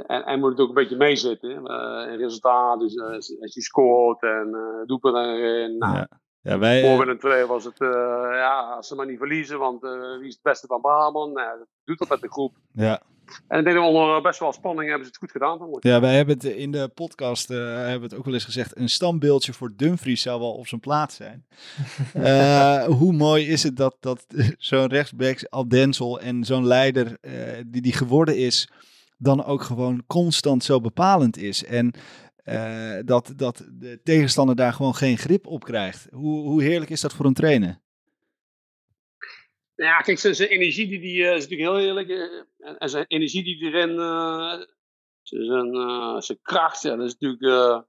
En, moet het ook een beetje meezitten. in resultaat, dus eh, als je scoort en eh doelpunten erin. Nou, Ja. Ja, wij, voor Willem II was het, ja, als ze maar niet verliezen, want wie is het beste van Brabant? Nou, dat doet dat met de groep. ja. En ik denk dat onder best wel spanning hebben ze het goed gedaan. Ja, wij hebben het in de podcast eh, hebben we het ook wel eens gezegd. Een standbeeldje voor Dumfries zou wel op zijn plaats zijn. Hoe mooi is het dat, dat zo'n rechtsback al Denzel en zo'n leider die die geworden is, dan ook gewoon constant zo bepalend is. En eh, dat, dat de tegenstander daar gewoon geen grip op krijgt. Hoe, hoe heerlijk is dat voor een trainer? Ja, kijk, zijn, zijn energie die, die eh, is natuurlijk heel eerlijk. eh, en, zijn energie die erin, zijn, zijn kracht, ja, dat is natuurlijk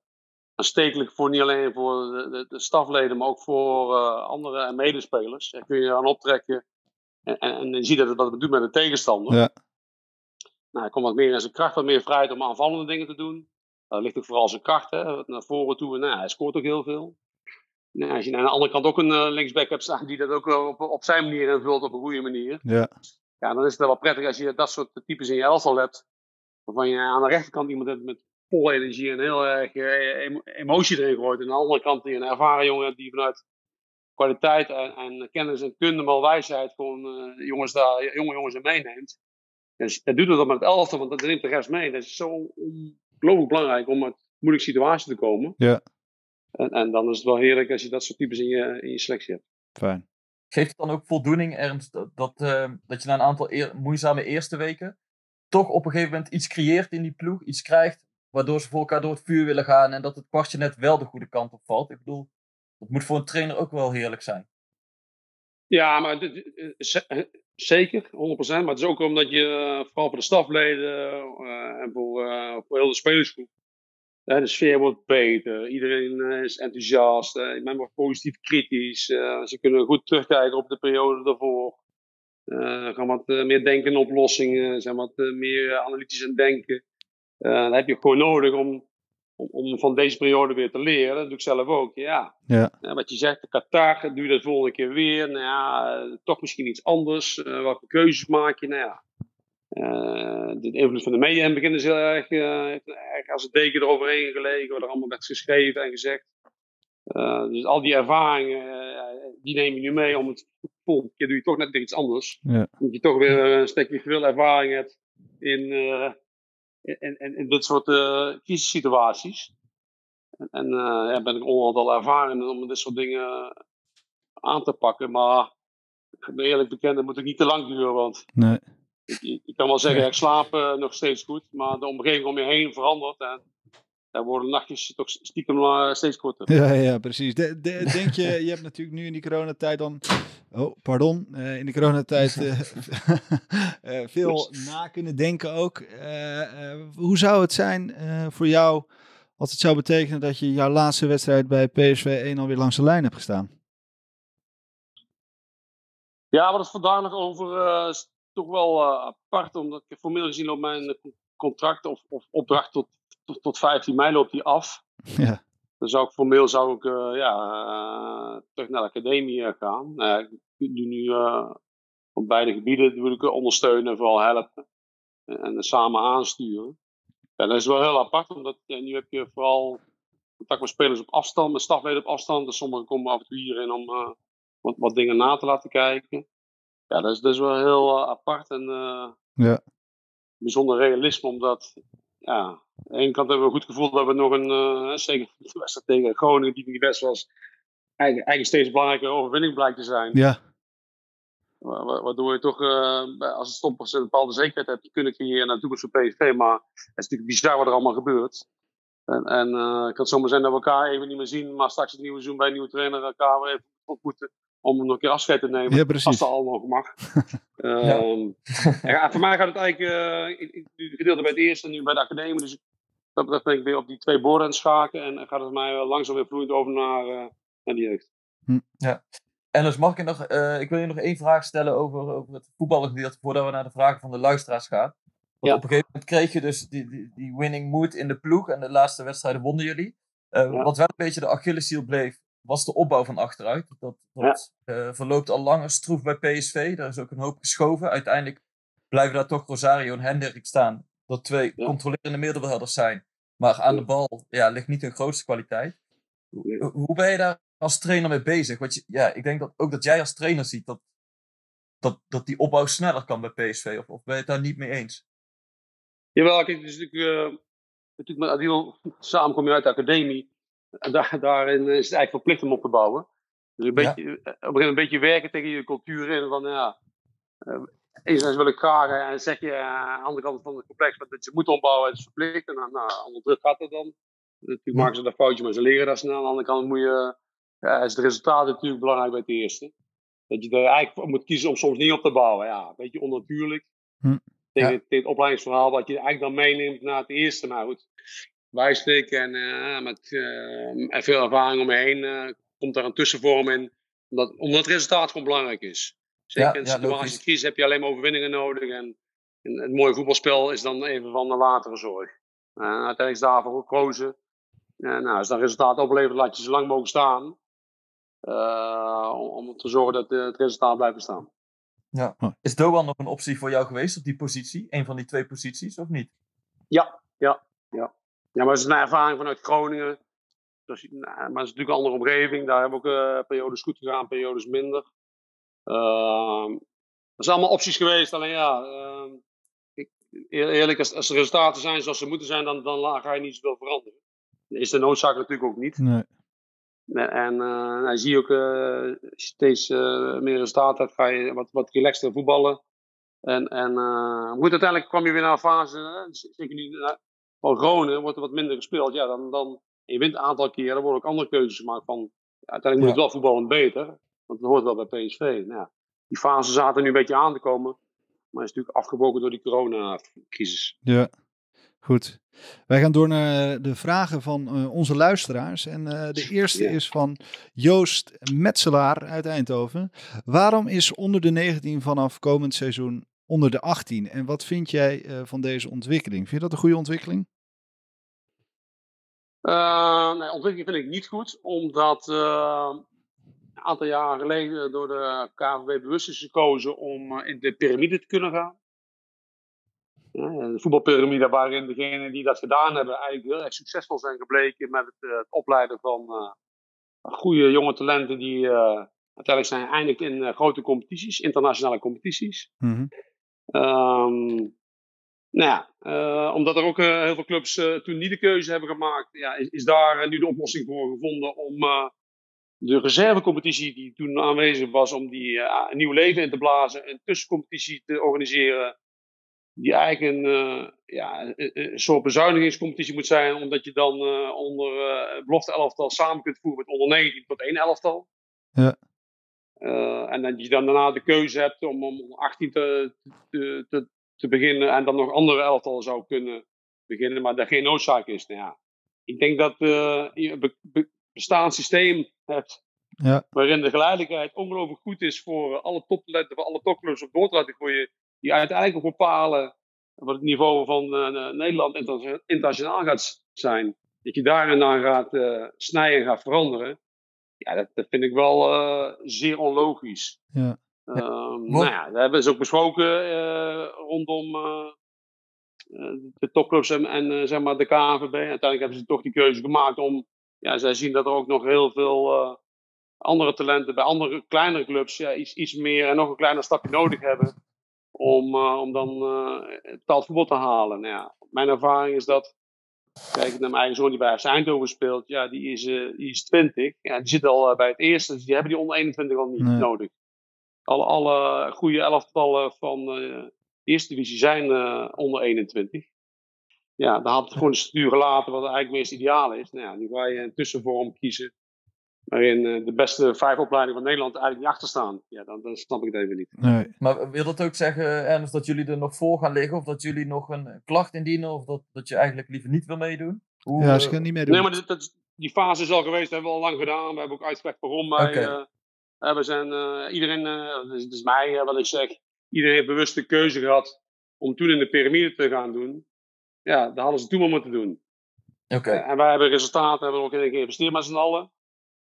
aanstekelijk voor niet alleen voor de, de, de stafleden, maar ook voor andere medespelers. Daar kun je aan optrekken. En, en, en je ziet dat het wat het doet met de tegenstander. Ja. Nou, hij komt wat meer in zijn kracht, wat meer vrijheid om aanvallende dingen te doen. Dat ligt ook vooral zijn kracht, hè, naar voren toe. En, nou, hij scoort ook heel veel. Nou, als je aan de andere kant ook een eh, linksback hebt staan die dat ook op, op zijn manier invult, op een goede manier. Ja, Ja, dan is het wel prettig als je dat soort types in je elftal hebt. Waarvan je aan de rechterkant iemand hebt met volle energie en heel erg eh, emo- emotie erin gooit. En aan de andere kant die een ervaren jongen hebt die vanuit kwaliteit en, en kennis en kunde, maar wijsheid gewoon eh, jongens daar, jonge jongens in meeneemt. En dat doet het dan met het elftal, want dat neemt de rest mee. Dat is zo ongelooflijk belangrijk om uit moeilijke situaties te komen. ja, En, en dan is het wel heerlijk als je dat soort types in je, in je selectie hebt. fijn. Geeft het dan ook voldoening, Ernst, dat, dat, eh, dat je na een aantal eer- moeizame eerste weken toch op een gegeven moment iets creëert in die ploeg, iets krijgt, waardoor ze voor elkaar door het vuur willen gaan en dat het kwartje net wel de goede kant op valt? Ik bedoel, dat moet voor een trainer ook wel heerlijk zijn. Ja, maar zeker, 100%. Maar het is ook omdat je, eh, vooral voor de stafleden eh, en voor, eh, voor heel de spelersgroep, de sfeer wordt beter. Iedereen is enthousiast. men wordt positief kritisch. ze kunnen goed terugkijken op de periode daarvoor. Eh, gaan wat meer denken in oplossingen. Zijn wat meer analytisch aan denken. Dat heb je gewoon nodig om, om, om van deze periode weer te leren. Dat doe ik zelf ook. Ja, Ja, ja, wat je zegt, de Qatar, doe je dat volgende keer weer. Nou ja, eh, toch misschien iets anders. Eh, welke keuzes maak je? Nou ja, eh, de invloed van de media in het begin is heel erg, erg als een deken eroverheen gelegen. Wat er allemaal werd geschreven en gezegd. Dus al die ervaringen, die neem je nu mee om het volgende keer doe je toch net weer iets anders. Ja. Omdat je toch weer een stukje veel ervaring hebt in, in, in, in dit soort eh crisissituaties. En, en eh, ja, ben ik ongeveer al ervaren om dit soort dingen aan te pakken. Maar ik ben eerlijk bekend, dat moet ook niet te lang duren. Want nee. ik, ik, ik kan wel zeggen, ik slaap eh, nog steeds goed. Maar de omgeving om je heen verandert. En daar worden nachtjes toch stiekem eh, steeds korter. Ja, ja, precies. De, de- denk je, je hebt natuurlijk nu in die coronatijd dan, oh, pardon, eh, in de coronatijd eh, veel na kunnen denken ook. Hoe zou het zijn voor jou als het zou betekenen dat je jouw laatste wedstrijd bij PSV 1 alweer langs de lijn hebt gestaan? Ja, wat is vandaag nog over is toch wel apart. Omdat ik formeel gezien op mijn contract of, of opdracht tot, tot, tot 15 mei loopt die af. Ja, Dan zou ik formeel zou ik, eh, ja, eh, terug naar de academie eh, gaan. Nou ik doe nu op beide gebieden wil ik ondersteunen en vooral helpen. En, en samen aansturen. Ja, dat is wel heel apart, omdat ja, nu heb je vooral contact met spelers op afstand, met stafleden op afstand. Dus sommigen komen af en toe hierin om wat, wat dingen na te laten kijken. Ja, dat is, wel heel apart en eh, ja, bijzonder realisme, omdat ja, aan de ene kant hebben we een goed gevoel dat we nog een, eh, zeker de wedstrijd tegen Groningen, die niet best was, eigenlijk, eigenlijk steeds belangrijke overwinning blijkt te zijn. ja, Wa- wa- Waardoor je toch, bij- als het stoppas een bepaalde zekerheid hebt kunnen creëren naar de toekomst van PSV. Maar het is natuurlijk bizar wat er allemaal gebeurt. En, en eh, het kan zomaar zijn dat we elkaar even niet meer zien, maar straks het nieuwe seizoen bij een nieuwe trainer elkaar weer even ontmoeten. Om nog een keer afscheid te nemen. Ja, precies. Als dat allemaal nog mag. Ehm, ja, voor mij gaat het eigenlijk, eh, ik, gedeelte bij het eerste en nu bij de academie. Dus dat betreft ben ik weer op die twee borden aan het schaken. En gaat het mij langzaam weer vloeiend over naar, eh, naar die jeugd. En dus mag ik nog, eh, ik wil je nog één vraag stellen over, over het voetbalgedeelte voordat we naar de vragen van de luisteraars gaan. Want Ja. op een gegeven moment kreeg je dus die, die, die winning mood in de ploeg. En de laatste wedstrijden wonnen jullie. Eh, Ja. Wat wel een beetje de Achilleshiel bleef, was de opbouw van achteruit. Dat, dat eh, verloopt al langer stroef bij PSV. Daar is ook een hoop geschoven. Uiteindelijk blijven daar toch Rosario en Hendrik staan. Dat twee Ja. controlerende middenvelders zijn. Maar aan Ja. de bal ja, ligt niet hun grootste kwaliteit. Hoe- ben je daar als trainer mee bezig? Want je, ja, ik denk dat ook dat jij als trainer ziet dat, dat, dat die opbouw sneller kan bij PSV. Of, of ben je het daar niet mee eens? Jawel, kijk, is natuurlijk, eh, natuurlijk met Adil samen kom je uit de academie. Daar, daarin is het eigenlijk verplicht om op te bouwen. Dus een beetje, eh, op een gegeven moment een beetje werken tegen je cultuur in. Van ja, eh, enerzijds wil ik graag eh, en zeg je eh, aan de andere kant van het complex dat je moet opbouwen, het is verplicht. En dan, nou, onder druk gaat het dan. Natuurlijk maken ze dat foutje, maar ze leren dat snel. Aan de andere kant moet je, ja, is het resultaat natuurlijk belangrijk bij het eerste. Dat je er eigenlijk moet kiezen om soms niet op te bouwen. Ja, een beetje onnatuurlijk. Hm. Tegen, Ja. tegen het opleidingsverhaal wat je eigenlijk dan meeneemt naar het eerste. Maar goed, wijstik en eh, met eh, en veel ervaring om me heen eh, komt daar een tussenvorm in. Omdat, omdat het resultaat gewoon belangrijk is. Zeker Ja, in logisch. crisis heb je alleen maar overwinningen nodig. En, en het mooie voetbalspel is dan even van de latere zorg. Uiteindelijk is daarvoor gekozen. En nou, als dat resultaat oplevert, laat je zo lang mogelijk staan. eh, om, om te zorgen dat het resultaat blijft bestaan. Ja. Is Doan nog een optie voor jou geweest op die positie? Een van die twee posities, of niet? Ja, ja, ja. Ja, maar het is een ervaring vanuit Groningen. Dus, nou, maar het is natuurlijk een andere omgeving. Daar hebben we ook eh, periodes goed gegaan, periodes minder. Ehm dat zijn allemaal opties geweest. Alleen ja, ehm, ik, eer- eerlijk, als, als de resultaten zijn zoals ze moeten zijn, dan, dan ga je niet zoveel veranderen. Is de noodzaak natuurlijk ook niet. Nee. Nee, En eh nou, zie je ook, eh, steeds meer resultaten hebt, ga je wat, wat relaxter voetballen. En, en goed, uiteindelijk kwam je weer naar een fase, zeker nu na- van Groningen, wordt er wat minder gespeeld. Ja, dan, dan, je wint een aantal keren, dan worden ook andere keuzes gemaakt van, ja, uiteindelijk moet het wel voetballen beter, want dat hoort wel bij PSV. Nou, ja, die fase zaten nu een beetje aan te komen, maar is natuurlijk afgebroken door die coronacrisis. Ja, goed. Wij gaan door naar de vragen van eh, onze luisteraars. En eh, de eerste Ja. is van Joost Metselaar uit Eindhoven. Waarom is onder de 19 vanaf komend seizoen onder de 18? En wat vind jij eh, van deze ontwikkeling? Vind je dat een goede ontwikkeling? Eh, nee, ontwikkeling vind ik niet goed, omdat eh, een aantal jaren geleden door de KVB bewust is gekozen om eh, in de piramide te kunnen gaan. Ja, een voetbalpyramide waarin degenen die dat gedaan hebben eigenlijk heel erg succesvol zijn gebleken met het, het opleiden van goede jonge talenten die uiteindelijk zijn eindigd in grote competities, internationale competities. Ehm, nou ja, eh, omdat er ook eh, heel veel clubs eh, toen niet de keuze hebben gemaakt, ja, is, is daar nu de oplossing voor gevonden om de reservecompetitie die toen aanwezig was, om die een nieuw leven in te blazen, een tussencompetitie te organiseren, die eigenlijk een, ja, een, soort bezuinigingscompetitie moet zijn, omdat je dan onder belofte elftal samen kunt voeren met onder 19 tot één elftal. Ja. En dat je dan daarna de keuze hebt om om 18 te, te, te, te beginnen en dan nog andere elftal zou kunnen beginnen, maar dat geen noodzaak is. Nou ja, ik denk dat eh, je een be- be- bestaand systeem hebt Ja. waarin de geleidelijkheid ongelooflijk goed is voor eh, alle toptalenten, voor alle topclubs op door te laten groeien, die uiteindelijk ook bepalen wat het niveau van eh, Nederland inter- internationaal gaat zijn. Dat je daarin dan gaat snijden en gaat veranderen. Ja, dat, dat vind ik wel zeer onlogisch. Ja. Ehm, nou ja, dat hebben ze ook besproken eh, rondom eh, eh, de topclubs en, en zeg maar de KNVB. Uiteindelijk hebben ze toch die keuze gemaakt om, ja, zij zien dat er ook nog heel veel andere talenten bij andere kleinere clubs ja, iets, iets meer en nog een kleiner stapje nodig hebben om, eh, om dan betaald voetbal te halen. Nou ja, mijn ervaring is dat, kijk naar mijn eigen zoon die bij FC Eindhoven speelt, ja, die is, die is 20. Ja, die zit al bij het eerste, dus die hebben die onder 21 al niet Nee. nodig. Alle, alle goede elftallen van eh, de eerste divisie zijn eh, onder 21. Ja, dan had het gewoon de structuur gelaten wat eigenlijk meest ideaal is. Nou ja, nu ga je een tussenvorm kiezen. Waarin eh, de beste vijf opleidingen van Nederland eigenlijk niet achter staan. Ja, dan, dan snap ik het even niet. Nee. Maar wil dat ook zeggen, Ernst, dat jullie er nog voor gaan liggen? Of dat jullie nog een klacht indienen? Of dat, dat je eigenlijk liever niet wil meedoen? Hoe, Ja, ze gaan niet meedoen. Nee, maar dat, die fase is al geweest. Dat hebben we al lang gedaan. We hebben ook uitgelegd waarom wij... we zijn, eh, iedereen, eh, dat is, dat is mij eh, wat ik zeg. Iedereen heeft bewust de keuze gehad om toen in de piramide te gaan doen, ja, dat hadden ze toen wel moeten doen. Oké. Eh, En wij hebben resultaten, hebben we ook in geïnvesteerd met z'n allen.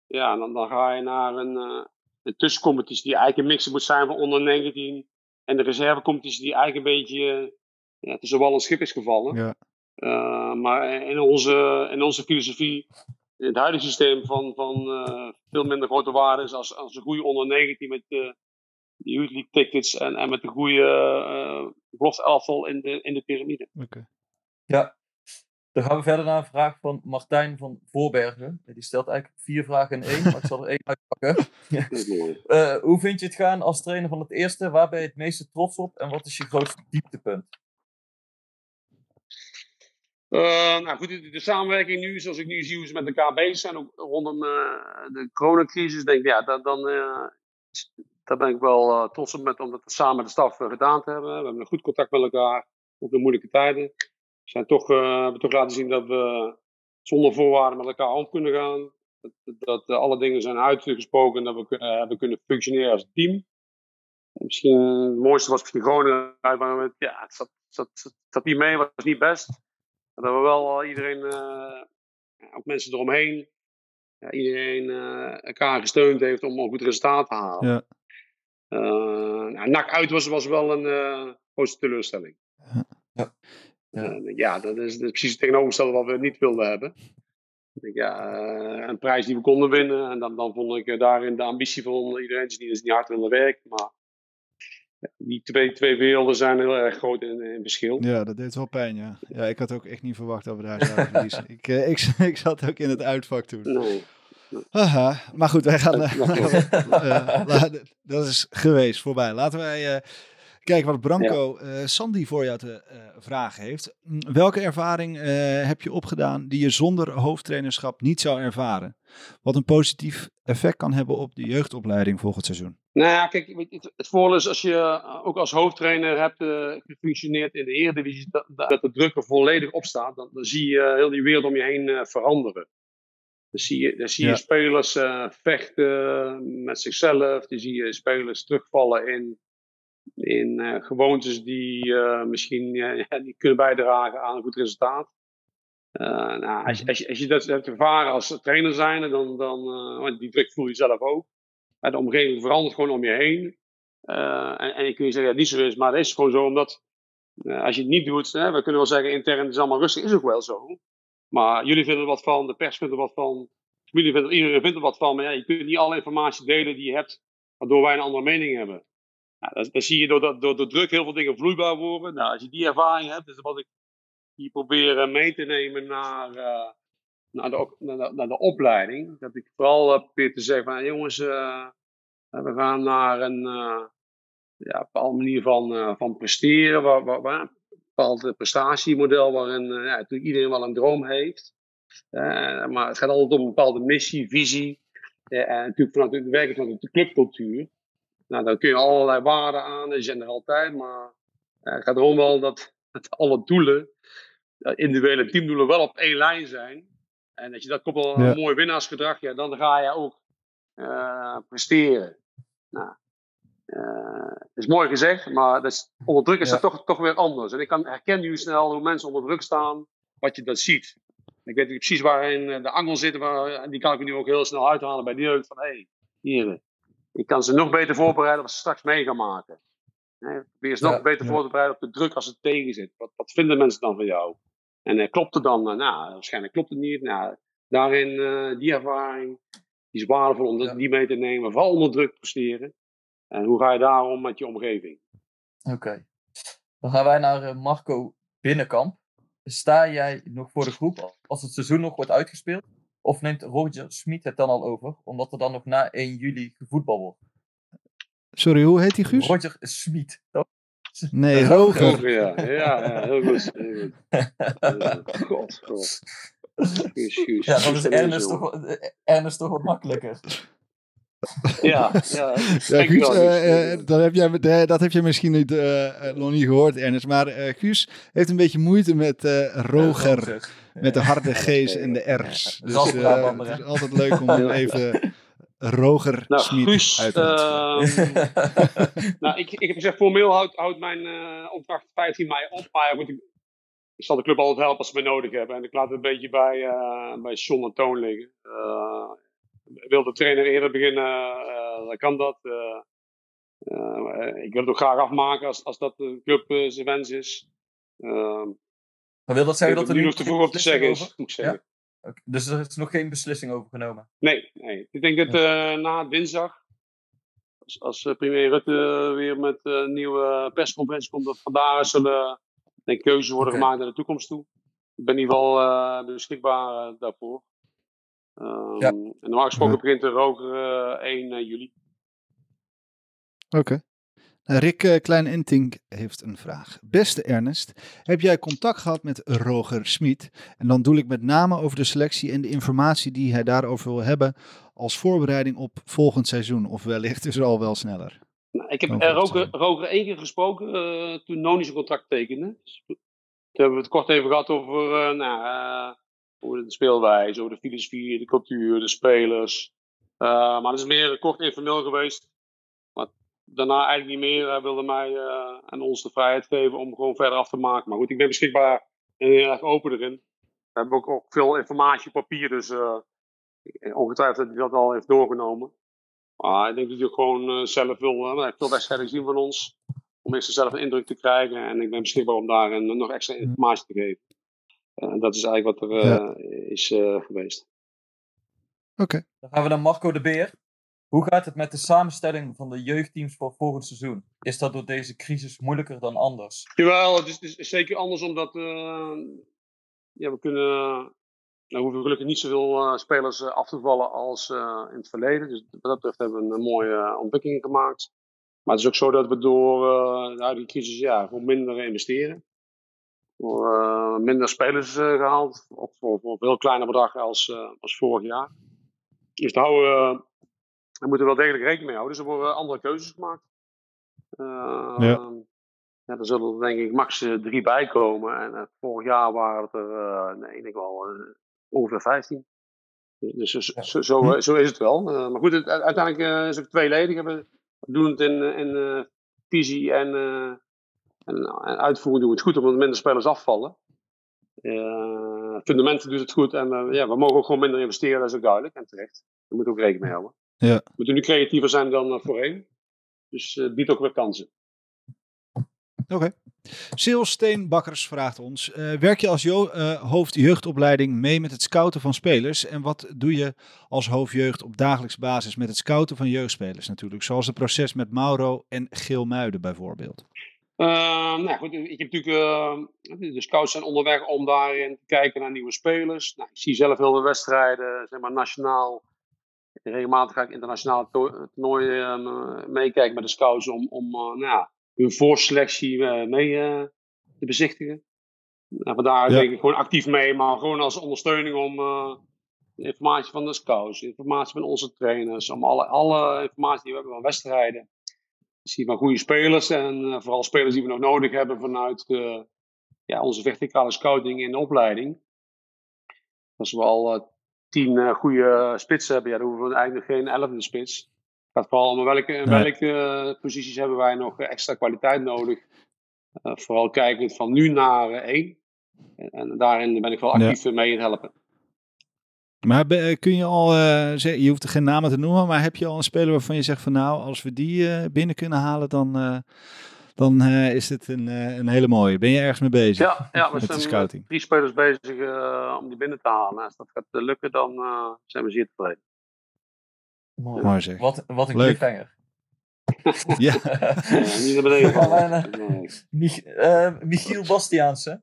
Ja, en dan, dan ga je naar een, eh, een tussencompetitie die eigenlijk een mix moet zijn van onder 19 en de reservecompetitie die eigenlijk een beetje eh, ja, tussen wal en schip is gevallen. Ja. Eh, maar in onze, in onze filosofie, in het huidige systeem van, van eh, veel minder grote waardes als, als een goede onder 19 met de, de Youth League tickets en, en met de goede uh, belofte elftal in de, in de piramide. Oké. Ja. Dan gaan we verder naar een vraag van Martijn van Voorbergen. Die stelt eigenlijk vier vragen in één, maar ik zal er één uitpakken. Eh, hoe vind je het gaan als trainer van het eerste? Waar ben je het meeste trots op? En wat is je grootste dieptepunt? Uh, nou goed, de, de, samenwerking nu, zoals ik nu zie hoe ze met elkaar bezig zijn, ook rondom uh, de coronacrisis, denk ik, ja, dat, dan, uh, daar ben ik wel uh, trots op met, om dat samen de staf gedaan te hebben. We hebben een goed contact met elkaar, ook in moeilijke tijden. We zijn toch, hebben toch laten zien dat we zonder voorwaarden met elkaar om kunnen gaan. Dat, alle dingen zijn uitgesproken en dat we kunnen, hebben kunnen functioneren als team. En misschien het mooiste was misschien Groningen maar ja, het zat, zat, zat niet mee, was niet best. Dat we wel iedereen, uh, ook mensen eromheen, ja, iedereen uh, elkaar gesteund heeft om een goed resultaat te halen. Ja. Uh, nou, NAC uit was, was wel een grote teleurstelling. Ja. Ja. ja, dat is, dat is precies het tegenovergestelde wat we niet wilden hebben. Ja, een prijs die we konden winnen. En dan, dan vond ik daarin de ambitie van iedereen die dus niet hard willen werken. Maar die twee, twee werelden zijn heel erg groot in, in verschil. Ja, dat deed wel pijn, ja. Ja, ik had ook echt niet verwacht dat we daar zouden verliezen. ik, uh, ik, ik zat ook in het uitvak toen. Nee. Aha, maar goed, wij gaan... Uh, uh, dat is geweest, voorbij. Laten wij kijken wat Branco ja. Sandy voor jou te vragen heeft. Welke ervaring heb je opgedaan die je zonder hoofdtrainerschap niet zou ervaren? Wat een positief effect kan hebben op de jeugdopleiding volgend seizoen. Nou ja, kijk, het, het voordeel is als je ook als hoofdtrainer hebt gefunctioneerd in de Eredivisie, dat, dat de druk er volledig op staat, dan, dan zie je heel die wereld om je heen veranderen. Dan zie je, dan zie je ja. spelers uh, vechten met zichzelf, dan zie je spelers terugvallen in, in gewoontes die misschien die kunnen bijdragen aan een goed resultaat. nou, als, als, je, als je dat hebt ervaren als trainer zijn, dan, dan die druk voel je zelf ook. De omgeving verandert gewoon om je heen. En, en je kun je zeggen dat het niet zo is, maar het is gewoon zo omdat als je het niet doet, hè, we kunnen wel zeggen intern het is allemaal rustig, is ook wel zo. Maar jullie vinden er wat van, de pers vindt er wat van, familie vindt er, iedereen vindt er wat van, maar ja, je kunt niet alle informatie delen die je hebt, waardoor wij een andere mening hebben. Nou, zie je door, dat, door de druk heel veel dingen vloeibaar worden. Nou, als je die ervaring hebt, is wat ik hier probeer mee te nemen naar, uh, naar de, naar, de, opleiding. Dat ik vooral uh, probeer te zeggen van jongens, we gaan naar een ja, bepaalde manier van, van presteren. Waar, een bepaald prestatiemodel waarin ja, natuurlijk iedereen wel een droom heeft. maar het gaat altijd om een bepaalde missie, visie. en natuurlijk vanuit het werken van de clubcultuur. Nou, dan kun je allerlei waarden aan, die zijn er altijd. Maar het gaat erom wel dat, dat alle doelen, individuele teamdoelen, wel op één lijn zijn. En dat je dat koppelt aan Ja. een mooi winnaarsgedrag, ja, dan ga je ook eh, presteren. Nou, eh, het is mooi gezegd, maar dat is, onder druk is Ja. dat toch, toch weer anders. En ik kan, herken nu snel hoe mensen onder druk staan, wat je dat ziet. Ik weet niet precies waarin eh, de angel zit, maar en die kan ik nu ook heel snel uithalen bij de jeugd. Van hé, hey, hier, ik kan ze nog beter voorbereiden wat ze straks mee gaan maken. Probeer ze nog Ja, beter ja. voor te bereiden op de druk als het tegen zit. Wat, wat vinden mensen dan van jou? En eh, klopt het dan? Eh, nou, waarschijnlijk klopt het niet. Nou, daarin, eh, die ervaring, die is waardevol om Ja. die mee te nemen. Vooral onder druk presteren. En hoe ga je daarom met je omgeving? Oké. Dan gaan wij naar Marco Binnenkamp. Sta jij nog voor de groep als het seizoen nog wordt uitgespeeld? Of neemt Roger Smit het dan al over, omdat er dan nog na 1 juli gevoetbal wordt? Sorry, hoe heet die Guus? Roger Smit. Nee, Roger. Ja. Ja, ja, heel goed. Heel goed. Ja, God, God. Guus, Guus. Ja, dan is Ernest toch, Ernest toch wat makkelijker. Ja, ja. Ja, Guus, Guus. eh, eh, dat, heb jij, eh, dat heb je misschien niet, eh, eh, nog niet gehoord, Ernest. Maar eh, Guus heeft een beetje moeite met eh, Roger. Met de harde G's en de R's. Dus eh, het is altijd leuk om hem even Roger Nou, Smit Guus, uit ehm, nou, ik, ik heb gezegd, formeel houdt houdt mijn eh, opdracht 15 mei op. Maar ik, ik zal de club altijd helpen als ze me nodig hebben. En ik laat het een beetje bij, eh bij John en Toon liggen. Wil de trainer eerder beginnen, eh, dan kan dat. Eh, eh, ik wil het ook graag afmaken als, als dat de club zijn wens is. Ehm, Maar wil dat zeggen dat er nu of te vroeg op te zeggen is, over- moet ik zeggen. Ja? Oké, Dus er is nog geen beslissing over genomen. Nee, nee. Ik denk dat eh, na dinsdag, als, als premier Rutte weer met een nieuwe persconferentie komt, dat vandaag zullen denk, keuzes worden gemaakt naar de toekomst toe. Ik ben in ieder geval beschikbaar daarvoor. Ehm, Ja. En normaal gesproken begint de roker eh 1 juli. Oké. Nou, Rick uh, Klein-Entink heeft een vraag. Beste Ernest, heb jij contact gehad met Roger Smit? En dan doe ik met name over de selectie en de informatie die hij daarover wil hebben als voorbereiding op volgend seizoen. Of wellicht is er al wel sneller. Nou, ik heb er roker, roker één keer gesproken eh, toen Noni zijn contract tekende. Dus, toen hebben we het kort even gehad over, eh, nou, eh, over de speelwijze, over de filosofie, de cultuur, de spelers. Eh, maar het is meer kort informeel geweest. Maar daarna eigenlijk niet meer. Hij wilde mij eh, en ons de vrijheid geven om gewoon verder af te maken. Maar goed, ik ben beschikbaar en heel erg open erin. We hebben ook, ook veel informatie op papier, dus eh, ongetwijfeld dat hij dat al heeft doorgenomen. Maar ik denk dat hij gewoon eh, zelf wil. Hij heeft veel wedstrijden gezien van ons. Om eerst zelf een indruk te krijgen. En ik ben beschikbaar om daar nog extra informatie te geven. En dat is eigenlijk wat er eh, is eh, geweest. Oké. Dan gaan we naar Marco de Beer. Hoe gaat het met de samenstelling van de jeugdteams voor volgend seizoen? Is dat door deze crisis moeilijker dan anders? Jawel, het is, het is zeker anders omdat eh, ja, we kunnen. Nou hoeven we gelukkig niet zoveel uh, spelers uh, af te vallen als uh, in het verleden. Dus wat dat betreft hebben we een mooie ontwikkeling gemaakt. Maar het is ook zo dat we door de huidige crisis ja, gewoon minder investeren. Voor, minder spelers gehaald. Op, voor, voor een veel kleiner bedrag als, als vorig jaar. Dus daar, houden, daar moeten we wel degelijk rekening mee houden. Dus er worden andere keuzes gemaakt. ja. Ja, er zullen er denk ik max drie bij komen. En vorig jaar waren het er, uh, nee, ik denk wel uh, ongeveer 15. Dus zo, zo, zo, zo is het wel. maar goed, het, uiteindelijk is het tweeledig. We doen het in, in visie en, en, en, uitvoering doen we het goed, omdat minder spelers afvallen. fundamenten doet het goed en ja, we mogen ook gewoon minder investeren, dat is ook duidelijk en terecht. Daar moeten we ook rekening mee houden. Ja. We moeten nu creatiever zijn dan voorheen. Dus het biedt ook weer kansen. Oké. Okay. Sil Steenbakkers vraagt ons: uh, werk je als uh, hoofd jeugdopleiding mee met het scouten van spelers? En wat doe je als hoofdjeugd op dagelijks basis met het scouten van jeugdspelers natuurlijk? Zoals het proces met Mauro en Geel Muiden bijvoorbeeld. Uh, nou goed, ik heb natuurlijk, de scouts zijn onderweg om daarin te kijken naar nieuwe spelers. Nou, ik zie zelf heel veel wedstrijden, zeg maar nationaal. Regelmatig ga ik internationaal toernooien meekijken met de scouts om, om nou ja, hun voorselectie uh, mee uh, te bezichtigen. Nou, vandaar ja. denk ik gewoon actief mee, maar gewoon als ondersteuning om uh, informatie van de scouts, informatie van onze trainers, om alle, alle informatie die we hebben van wedstrijden. Zie van goede spelers en vooral spelers die we nog nodig hebben vanuit ja, onze verticale scouting in de opleiding. Als we al tien goede spitsen hebben, ja, dan hoeven we eigenlijk nog geen elfde spits. Het gaat vooral om welke, in welke posities hebben wij nog extra kwaliteit nodig. Vooral kijkend van nu naar één. En, en, daarin ben ik wel actief ja. mee in helpen. Maar kun je al, zeggen, je hoeft er geen namen te noemen, maar heb je al een speler waarvan je zegt van nou, als we die binnen kunnen halen, dan, dan is het een, een hele mooie. Ben je ergens mee bezig? Ja, ja we met zijn de scouting? drie spelers bezig om die binnen te halen. Als dat gaat lukken, dan zijn we zeer tevreden. Mooi. Mooi zeg. Wat, wat een Leuk. cliffhanger. ja. Niet naar beneden uh, Michiel Bastiaanse.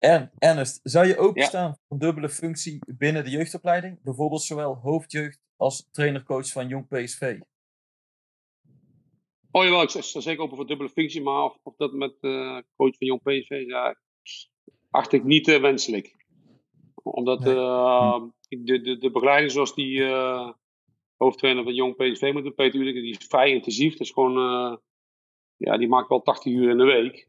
En Ernest, zou je openstaan ja. voor een dubbele functie binnen de jeugdopleiding? Bijvoorbeeld zowel hoofdjeugd als trainercoach van Jong PSV? Oh jawel, ik sta zeker open voor dubbele functie, maar of, of dat met uh, coach van Jong PSV, ja, acht ik niet uh, wenselijk. Omdat nee. uh, de, de, de begeleiding zoals die hoofdtrainer van Jong PSV moet doen, Peter Ulik, die is vrij intensief. Dat is gewoon, ja, die maakt wel 80 uur in de week.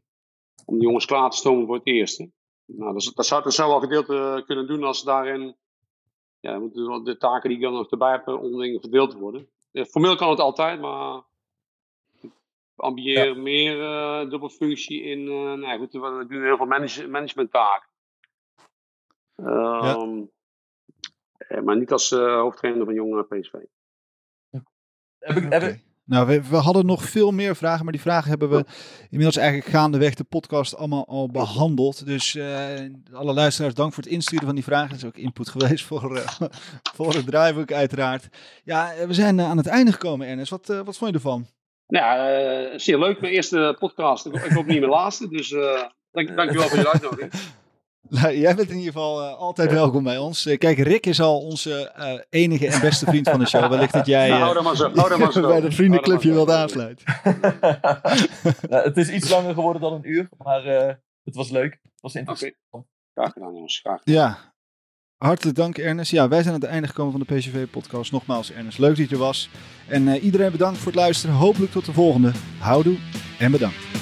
Om de jongens klaar te stomen voor het eerste. Nou, dat, dat, zou, dat zou wel gedeelte kunnen doen als daarin ja, de taken die ik dan nog erbij heb eh, onderling verdeeld worden. Eh, formeel kan het altijd, maar ik ambieer meer eh dubbelfunctie in. eh nou ja, goed, we doen heel veel manage managementtaken. Ehm, eh, Maar niet als eh, hoofdtrainer van jonge PSV. Heb ik, heb ik-. Nou, we, we hadden nog veel meer vragen, maar die vragen hebben we inmiddels eigenlijk gaandeweg de podcast allemaal al behandeld. Dus eh, alle luisteraars, dank voor het insturen van die vragen. Dat is ook input geweest voor, eh, voor het draaiboek uiteraard. Ja, eh, we zijn aan het einde gekomen, Ernest. Wat, wat vond je ervan? Nou ja, zeer leuk. Mijn eerste podcast. Ik, ik hoop niet mijn laatste. Dus dank, dankjewel voor je uitnodiging. Nou, jij bent in ieder geval eh, altijd welkom bij ons. Eh, kijk, Rick is al onze eh, enige en beste vriend van de show. Wellicht dat jij Nou, eh, hou dan maar zo. Hou dan maar zo. bij dat vriendenclubje wilt aansluiten. Nou, het is iets langer geworden dan een uur, maar eh, het was leuk. Het was interessant. Graag gedaan, jongens. Graag gedaan. Ja, hartelijk dank Ernest. Ja, wij zijn aan het einde gekomen van de PCV-podcast. Nogmaals, Ernest, leuk dat je er was. En eh, iedereen bedankt voor het luisteren. Hopelijk tot de volgende. Houdoe en bedankt.